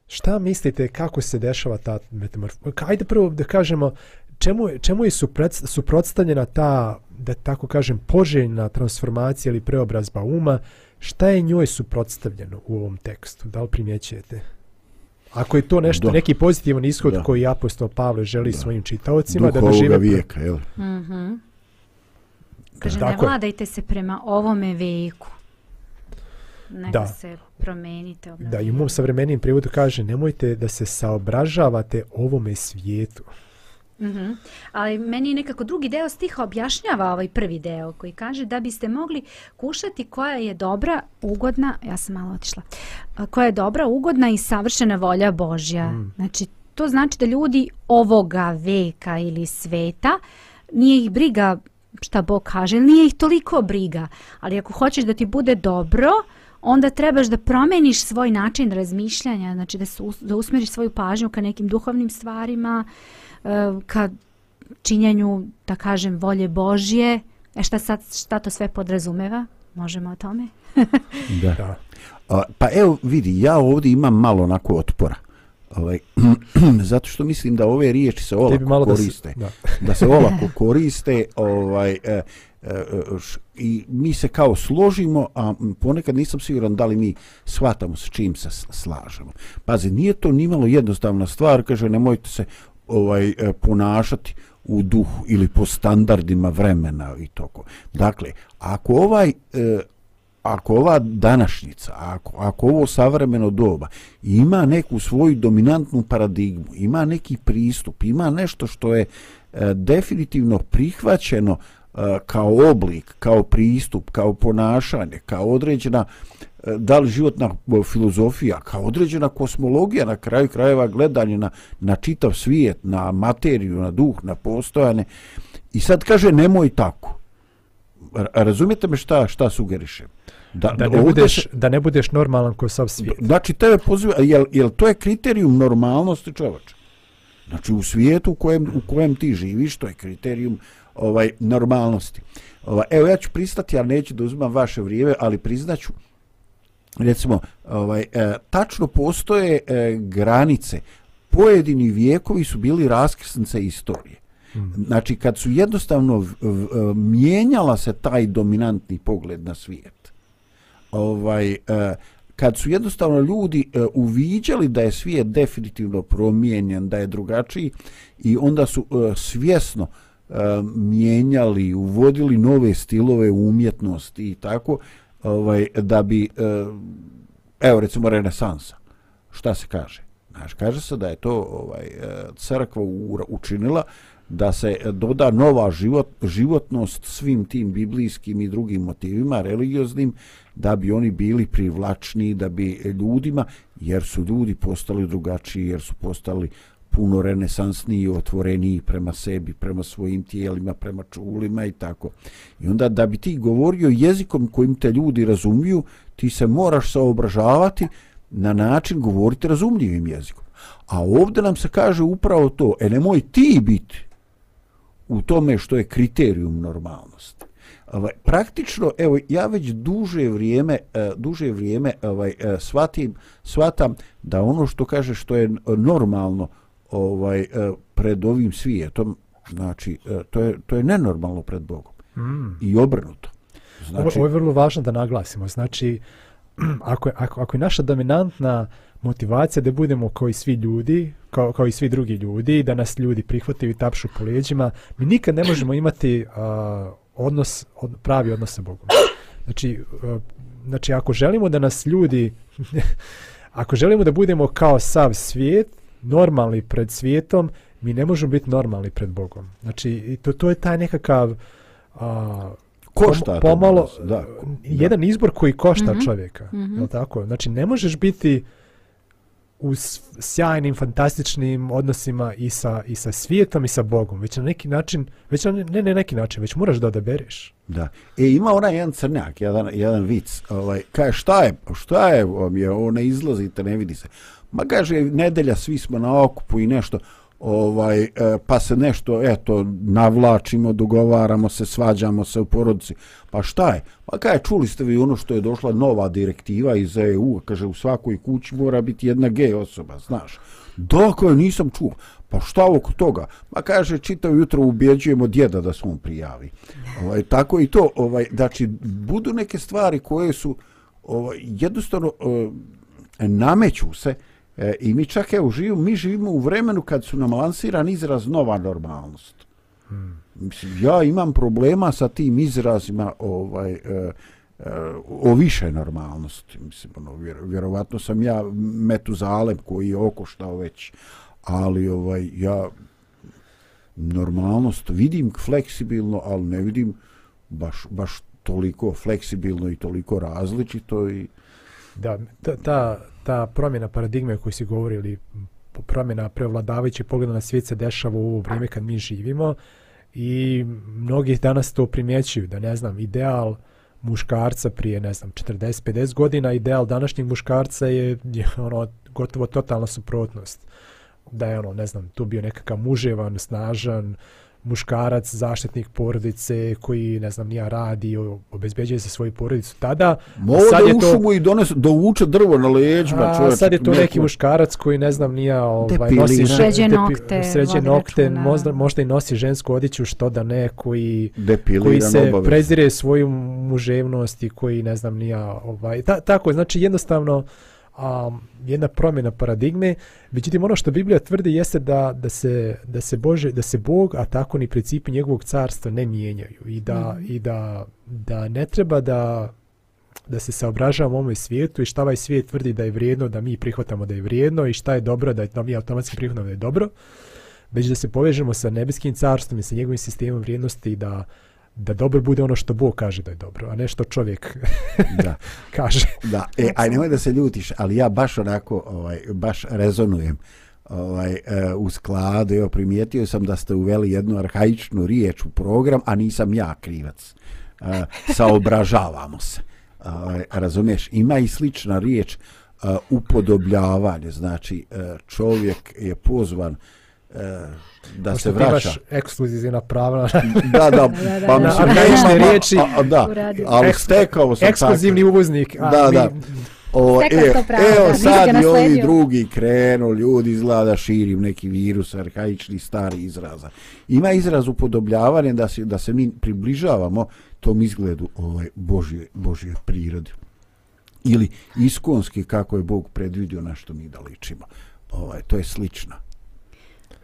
šta mislite kako se dešava ta metamorfoza? Ajde prvo da kažemo čemu, čemu je supred, suprotstavljena ta, da tako kažem, poželjna transformacija ili preobrazba uma, šta je njoj suprotstavljeno u ovom tekstu? Da li primjećujete? Ako je to nešto, da. neki pozitivan ishod da. koji apostol Pavle želi da. svojim čitaocima da dožive... Duhovoga vijeka, jel? Mm -hmm. Kaže, da. ne vladajte se prema ovome veku da se promenite. Obnovite. Da, i u mom savremenijem prijevodu kaže nemojte da se saobražavate ovome svijetu. Mm -hmm. Ali meni je nekako drugi deo stiha objašnjava ovaj prvi deo koji kaže da biste mogli kušati koja je dobra, ugodna, ja sam malo otišla, koja je dobra, ugodna i savršena volja Božja. Mm. Znači, to znači da ljudi ovoga veka ili sveta nije ih briga šta Bog kaže, nije ih toliko briga. Ali ako hoćeš da ti bude dobro, uh, onda trebaš da promeniš svoj način razmišljanja, znači da, us, da usmeriš svoju pažnju ka nekim duhovnim stvarima, eh, ka činjenju, da kažem, volje Božje. E šta, sad, šta to sve podrazumeva? Možemo o tome? da. Pa evo vidi, ja ovdje imam malo onako otpora. Ovaj, zato što mislim da ove riječi se olako koriste. Da, se, da. da se olako koriste. Ovaj, eh, i mi se kao složimo, a ponekad nisam siguran da li mi shvatamo s čim se slažemo. Pazi, nije to nimalo jednostavna stvar, kaže, nemojte se ovaj e, ponašati u duhu ili po standardima vremena i toko. Dakle, ako ovaj e, ako ova današnjica, ako, ako ovo savremeno doba ima neku svoju dominantnu paradigmu, ima neki pristup, ima nešto što je e, definitivno prihvaćeno Eh, kao oblik, kao pristup, kao ponašanje, kao određena eh, da li životna eh, filozofija, kao određena kosmologija na kraju krajeva gledanje na, na čitav svijet, na materiju, na duh, na postojane. I sad kaže nemoj tako. R razumijete me šta, šta sugerišem? Da, da, ne budeš, se, da ne budeš normalan ko sav svijet. Znači, tebe poziva, jel, jel to je kriterijum normalnosti čovječa? Znači, u svijetu u kojem, u kojem ti živiš, to je kriterijum ovaj normalnosti. Ovaj evo ja ću pristati, ali neću da uzimam vaše vrijeme, ali priznaću recimo ovaj e, tačno postoje e, granice. Pojedini vijekovi su bili raskrsnice istorije. Hmm. Znači kad su jednostavno e, mijenjala se taj dominantni pogled na svijet. Ovaj e, kad su jednostavno ljudi e, uviđali da je svijet definitivno promijenjen, da je drugačiji i onda su e, svjesno e, mijenjali, uvodili nove stilove umjetnosti i tako, ovaj, da bi, evo recimo renesansa, šta se kaže? Znaš, kaže se da je to ovaj, e, crkva učinila da se doda nova život, životnost svim tim biblijskim i drugim motivima religioznim da bi oni bili privlačni da bi ljudima jer su ljudi postali drugačiji jer su postali uh, puno renesansniji, otvoreniji prema sebi, prema svojim tijelima, prema čulima i tako. I onda da bi ti govorio jezikom kojim te ljudi razumiju, ti se moraš saobražavati na način govoriti razumljivim jezikom. A ovdje nam se kaže upravo to, e nemoj ti biti u tome što je kriterijum normalnosti. Ovaj, praktično, evo, ja već duže vrijeme, uh, duže vrijeme ovaj, uh, shvatim, shvatam da ono što kaže što je normalno, uh, ovaj e, pred ovim svijetom znači e, to je to je nenormalno pred Bogom mm. i obrnuto znači ovo je vrlo važno da naglasimo znači ako je, ako ako je naša dominantna motivacija da budemo kao i svi ljudi kao kao i svi drugi ljudi da nas ljudi prihvate i tapšu po leđima mi nikad ne možemo imati uh, odnos od, pravi odnos sa Bogom znači uh, znači ako želimo da nas ljudi ako želimo da budemo kao sav svijet normalni pred svijetom, mi ne možemo biti normalni pred Bogom. Znači, to, to je taj nekakav... A, košta pom, pomalo, da, e, da. Jedan izbor koji košta mm -hmm. čovjeka. Mm -hmm. tako? Znači, ne možeš biti u sjajnim, fantastičnim odnosima i sa, i sa svijetom i sa Bogom. Već na neki način, već na, ne na ne, neki način, već moraš da odabereš. Da. E, ima onaj jedan crnjak, jedan, jedan vic. Ovaj, kaže, šta je, šta je, je ne izlazite, ne vidi se ma kaže nedelja svi smo na okupu i nešto ovaj e, pa se nešto eto navlačimo dogovaramo se svađamo se u porodici pa šta je pa kaže čuli ste vi ono što je došla nova direktiva iz EU kaže u svakoj kući mora biti jedna gej osoba znaš dok je nisam čuo pa šta oko toga pa kaže čitao jutro ubjeđujemo djeda da smo prijavi ovaj tako i to ovaj znači budu neke stvari koje su ovaj jednostavno ovaj, nameću se eh, E, I mi čak evo živimo, mi živimo u vremenu kad su nam lansiran izraz nova normalnost. Hmm. Mislim, ja imam problema sa tim izrazima ovaj, e, e, o više normalnosti. Mislim, ono, vjer, vjerovatno sam ja metuzalem koji je okoštao već, ali ovaj, ja normalnost vidim fleksibilno, ali ne vidim baš, baš toliko fleksibilno i toliko različito i... E, da ta, ta, ta promjena paradigme o kojoj si govorili, promjena prevladavajuće pogleda na svijet se dešava u ovo vrijeme kad mi živimo i mnogi danas to primjećuju, da ne znam, ideal muškarca prije, ne znam, 40-50 godina, ideal današnjeg muškarca je, je ono, gotovo totalna suprotnost. Da je, ono, ne znam, tu bio nekakav muževan, snažan, uh, muškarac, zaštitnik porodice koji, ne znam, nija radi, obezbeđuje se svoju porodicu tada. Mogu da ušu mu i donesu, da uče drvo na leđima, čovječ. A sad je to neki muškarac koji, ne znam, nija ovaj, nosi sređe nokte, sređe nokte možda, možda i nosi žensku odiću, što da ne, koji, koji se obavezno. prezire svoju muževnost i koji, ne znam, nija... Ovaj, ta, tako, znači, jednostavno... Uh, a jedna promjena paradigme. Međutim ono što Biblija tvrdi jeste da da se da se Bože da se Bog a tako ni principi njegovog carstva ne mijenjaju i da mm. i da, da ne treba da da se saobražavamo ovom svijetu i šta ovaj svijet tvrdi da je vrijedno da mi prihvatamo da je vrijedno i šta je dobro da je to mi automatski prihvatamo da je dobro već da se povežemo sa nebeskim carstvom i sa njegovim sistemom vrijednosti i da da dobro bude ono što Bog kaže da je dobro, a ne što čovjek da. kaže. Da, e, aj nemoj da se ljutiš, ali ja baš onako, ovaj, baš rezonujem ovaj, uh, u skladu. Evo, primijetio sam da ste uveli jednu arhaičnu riječ u program, a nisam ja krivac. Uh, saobražavamo se. Uh, razumiješ, ima i slična riječ uh, upodobljavanje. Znači, uh, čovjek je pozvan uh, Eh, da Pošto se vraća. Pošto imaš ekskluzivna prava. Da, da, da pa da, da, mislim, da, riječi, a, a, da, ali stekao sam Ekskluzivni tako. uvoznik. A, da, da. O, e, evo da, sad i ovi drugi krenu, ljudi izgleda da širim neki virus, arhaični stari izraza. Ima izraz upodobljavanje da se, da se mi približavamo tom izgledu ovaj, Božje, Božje prirode. Ili iskonski kako je Bog predvidio na što mi da ličimo. Ovaj, to je slično.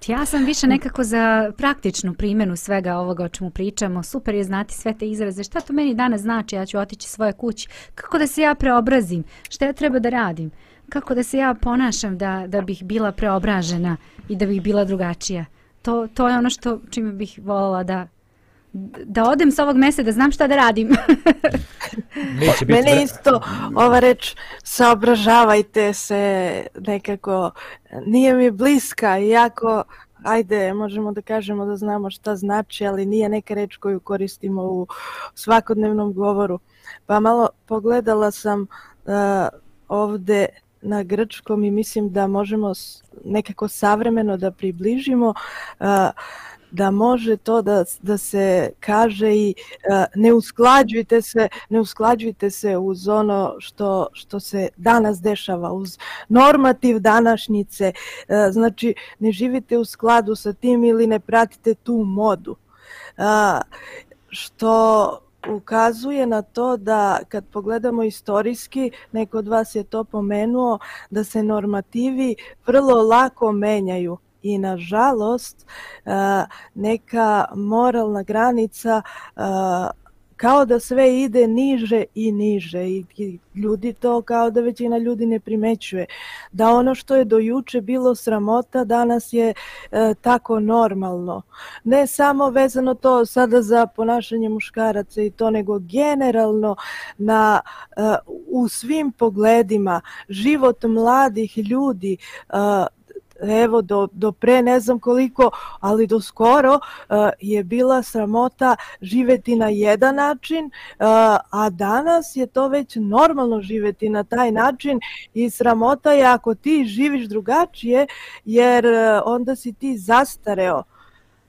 Ja sam više nekako za praktičnu primjenu svega ovoga o čemu pričamo. Super je znati sve te izraze. Šta to meni danas znači? Ja ću otići svoje kući. Kako da se ja preobrazim? Šta ja treba da radim? Kako da se ja ponašam da, da bih bila preobražena i da bih bila drugačija? To, to je ono što čime bih volala da da odem s ovog mjesta da znam šta da radim. Neće biti Mene isto ova reč saobražavajte se nekako nije mi bliska iako ajde možemo da kažemo da znamo šta znači ali nije neka reč koju koristimo u svakodnevnom govoru. Pa malo pogledala sam uh, ovde na grčkom i mislim da možemo nekako savremeno da približimo uh, da može to da, da se kaže i a, ne usklađujte se ne usklađujte se uz ono što, što se danas dešava uz normativ današnjice a, znači ne živite u skladu sa tim ili ne pratite tu modu a, što ukazuje na to da kad pogledamo istorijski, neko od vas je to pomenuo, da se normativi vrlo lako menjaju i nažalost eh, neka moralna granica eh, kao da sve ide niže i niže i ljudi to kao da većina ljudi ne primećuje da ono što je do juče bilo sramota danas je e, tako normalno ne samo vezano to sada za ponašanje muškaraca i to nego generalno na e, u svim pogledima život mladih ljudi e, evo do, do pre ne znam koliko, ali do skoro uh, je bila sramota živeti na jedan način, uh, a danas je to već normalno živeti na taj način i sramota je ako ti živiš drugačije jer uh, onda si ti zastareo. Uh,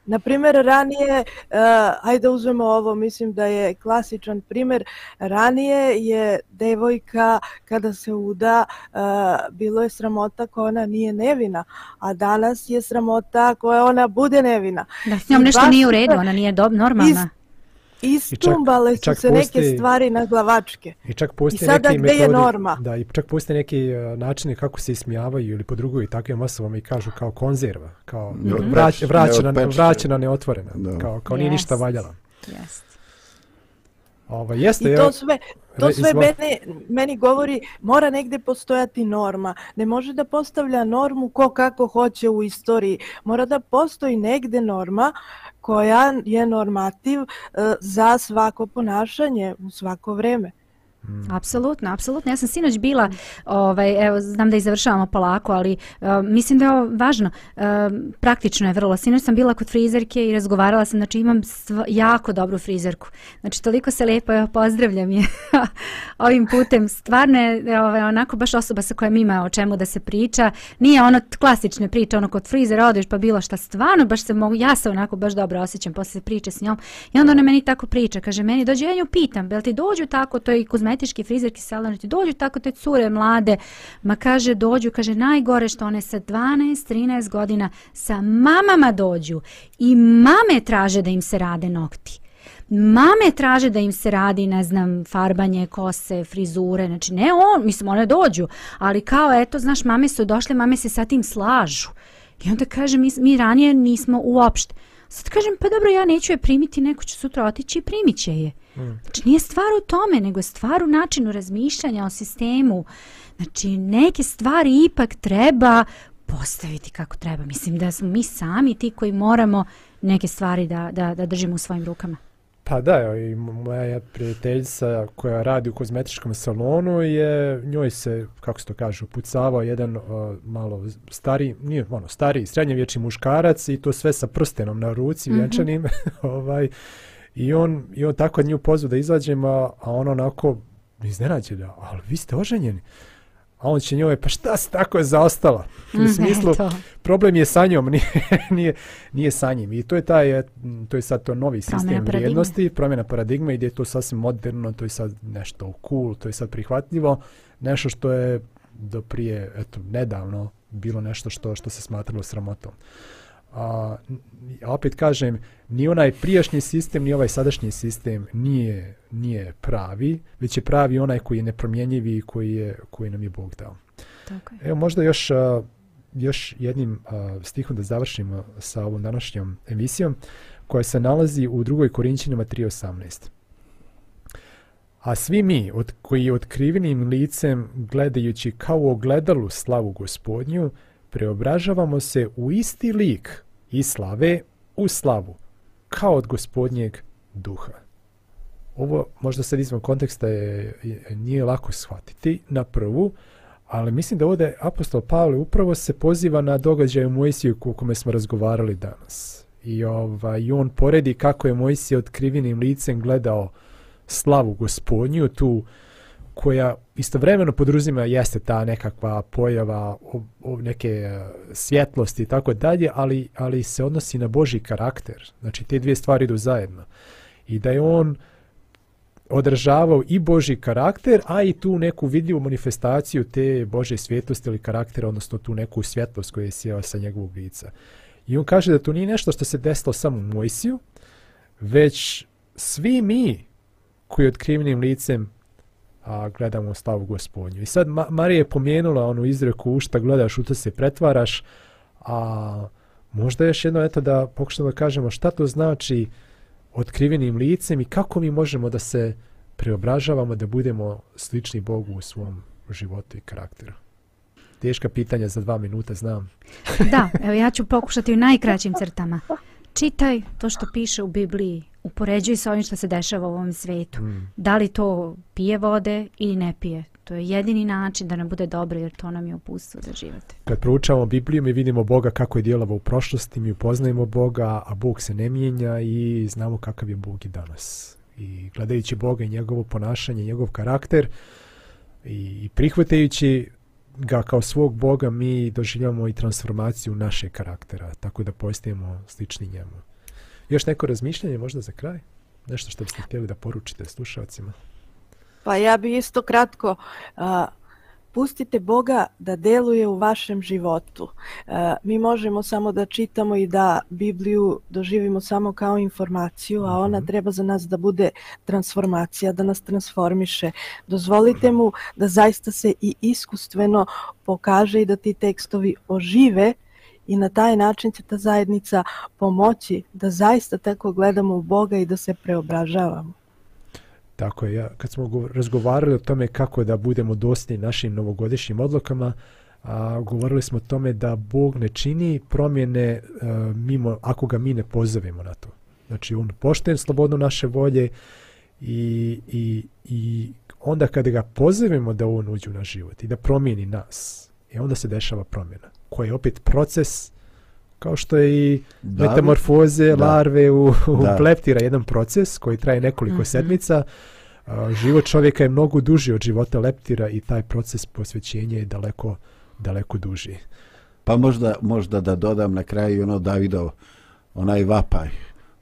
Na primjer, ranije, uh, ajde uzmemo ovo, mislim da je klasičan primjer, ranije je devojka kada se uda, uh, bilo je sramota koja ona nije nevina, a danas je sramota koja ona bude nevina. Da, s njom nešto baš, nije u redu, ona nije dob, normalna. Iz, istumbale su se neke stvari na glavačke. I čak postoje I sada, neke metode, je norma? Da, i čak postoje neke načine kako se ismijavaju ili po drugoj takvim osobama i kažu kao konzerva, kao ne vrać, vraćena, ne vraćena, neotvorena, da. kao, kao nije yes. ništa valjala. Yes. Ovo, ovaj, jeste, I to ja, sve, to sve izvo... mene, meni govori, mora negde postojati norma. Ne može da postavlja normu ko kako hoće u istoriji. Mora da postoji negde norma uh, koja je normativ e, za svako ponašanje u svako vreme. Mm. Apsolutno, apsolutno. Ja sam sinoć bila, ovaj, evo, znam da i završavamo polako, ali uh, mislim da je ovo važno. Uh, praktično je vrlo. Sinoć sam bila kod frizerke i razgovarala sam, znači imam sva, jako dobru frizerku. Znači toliko se lijepo evo, pozdravljam je ovim putem. Stvarno je ovaj, onako baš osoba sa kojom ima o čemu da se priča. Nije ono klasične priče, ono kod frizera odeš pa bilo šta stvarno, baš se mogu, ja se onako baš dobro osjećam posle priče s njom. I onda ona meni tako priča, kaže, meni dođe, ja nju pitam, bel ti dođu tako, to je i kuzme kozmetičke frizerke salonite dođu tako te cure mlade ma kaže dođu kaže najgore što one sa 12 13 godina sa mamama dođu i mame traže da im se rade nokti mame traže da im se radi, ne znam, farbanje, kose, frizure, znači ne on, mislim, one dođu, ali kao eto, znaš, mame su došle, mame se sa tim slažu. I onda kaže, mi, mi ranije nismo uopšte. Sad kažem, pa dobro, ja neću je primiti, neko će sutra otići i primit će je. Znači nije stvar u tome, nego je stvar u načinu razmišljanja o sistemu. Znači neke stvari ipak treba postaviti kako treba. Mislim da smo mi sami ti koji moramo neke stvari da, da, da držimo u svojim rukama. Pa da, evo, i moja prijateljica koja radi u kozmetičkom salonu je, njoj se, kako se to kaže, upucavao jedan uh, malo stari, nije ono, stari, srednjevječni muškarac i to sve sa prstenom na ruci, mm -hmm. vjenčanim, ovaj, I on, i on tako nju pozva da izađem, a, a on onako iznenađe da, ali vi ste oženjeni. A on će njoj, pa šta se tako je zaostala? U smislu, problem je sa njom, nije, nije, nije sa njim. I to je, taj, to je sad to novi sistem promjena vrijednosti, paradigme. promjena paradigme, gdje je to sasvim moderno, to je sad nešto cool, to je sad prihvatljivo, nešto što je do prije, eto, nedavno bilo nešto što, što se smatralo sramotom. Uh, a, opet kažem, ni onaj prijašnji sistem, ni ovaj sadašnji sistem nije, nije pravi, već je pravi onaj koji je nepromjenjiv i koji, je, koji nam je Bog dao. Tako je. Evo možda još, a, još jednim a, stihom da završimo sa ovom današnjom emisijom, koja se nalazi u drugoj Korinčinima 3.18. A svi mi od koji otkrivenim licem gledajući kao u ogledalu slavu gospodnju, preobražavamo se u isti lik i slave u slavu, kao od gospodnjeg duha. Ovo možda sad izvan konteksta je, nije lako shvatiti na prvu, ali mislim da ovdje apostol Pavle upravo se poziva na događaj u Mojsiju u kome smo razgovarali danas. I, ovaj, I on poredi kako je Mojsij otkrivenim licem gledao slavu gospodnju, tu uh, koja istovremeno podruzima jeste ta nekakva pojava o, o neke e, svjetlosti i tako dalje, ali, ali se odnosi na Boži karakter. Znači, te dvije stvari idu zajedno. I da je on održavao i Boži karakter, a i tu neku vidljivu manifestaciju te Bože svjetlosti ili karaktera, odnosno tu neku svjetlost koja je sjela sa njegovog lica. I on kaže da to nije nešto što se desilo samo u Mojsiju, već svi mi koji otkrivenim licem a gledamo stavu gospodnju. I sad Ma Marija je pomijenula onu izreku u šta gledaš, u to se pretvaraš, a možda još jedno eto da pokušamo da kažemo šta to znači otkrivenim licem i kako mi možemo da se preobražavamo, da budemo slični Bogu u svom životu i karakteru. Teška pitanja za dva minuta, znam. da, evo ja ću pokušati u najkraćim crtama. čitaj to što piše u Bibliji, upoređuj sa ovim što se dešava u ovom svetu. Mm. Da li to pije vode ili ne pije? To je jedini način da nam bude dobro jer to nam je upustvo za život. Kad proučavamo Bibliju mi vidimo Boga kako je djelava u prošlosti, mi upoznajemo Boga, a Bog se ne mijenja i znamo kakav je Bog i danas. I gledajući Boga i njegovo ponašanje, njegov karakter i, i prihvatajući ga kao svog boga mi doživljamo i transformaciju našeg karaktera, tako da postajemo slični njemu. Još neko razmišljanje možda za kraj? Nešto što biste htjeli da poručite slušalcima? Pa ja bi isto kratko uh, pustite Boga da deluje u vašem životu. E, mi možemo samo da čitamo i da Bibliju doživimo samo kao informaciju, a ona mhm. treba za nas da bude transformacija, da nas transformiše. Dozvolite mu da zaista se i iskustveno pokaže i da ti tekstovi ožive i na taj način će ta zajednica pomoći da zaista tako gledamo u Boga i da se preobražavamo. Tako je, ja, kad smo razgovarali o tome kako da budemo dosni našim novogodišnjim odlokama, a, govorili smo o tome da Bog ne čini promjene a, e, mimo, ako ga mi ne pozovemo na to. Znači, on pošten slobodno naše volje i, i, i onda kada ga pozovemo da on uđe u naš život i da promijeni nas, je onda se dešava promjena, koja je opet proces uh, kao što je i da, metamorfoze da. larve u, u da. pleptira, jedan proces koji traje nekoliko mm -hmm. sedmica. A, život čovjeka je mnogo duži od života leptira i taj proces posvećenja je daleko, daleko duži. Pa možda, možda da dodam na kraju ono Davidov, onaj vapaj,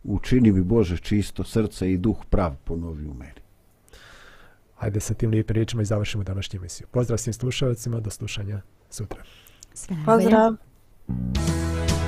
učini mi Bože čisto srce i duh prav ponovi u meni. Hajde sa tim lijepim riječima i završimo današnju emisiju. Pozdrav svim slušalcima, do slušanja sutra. Sve Pozdrav! Dobro.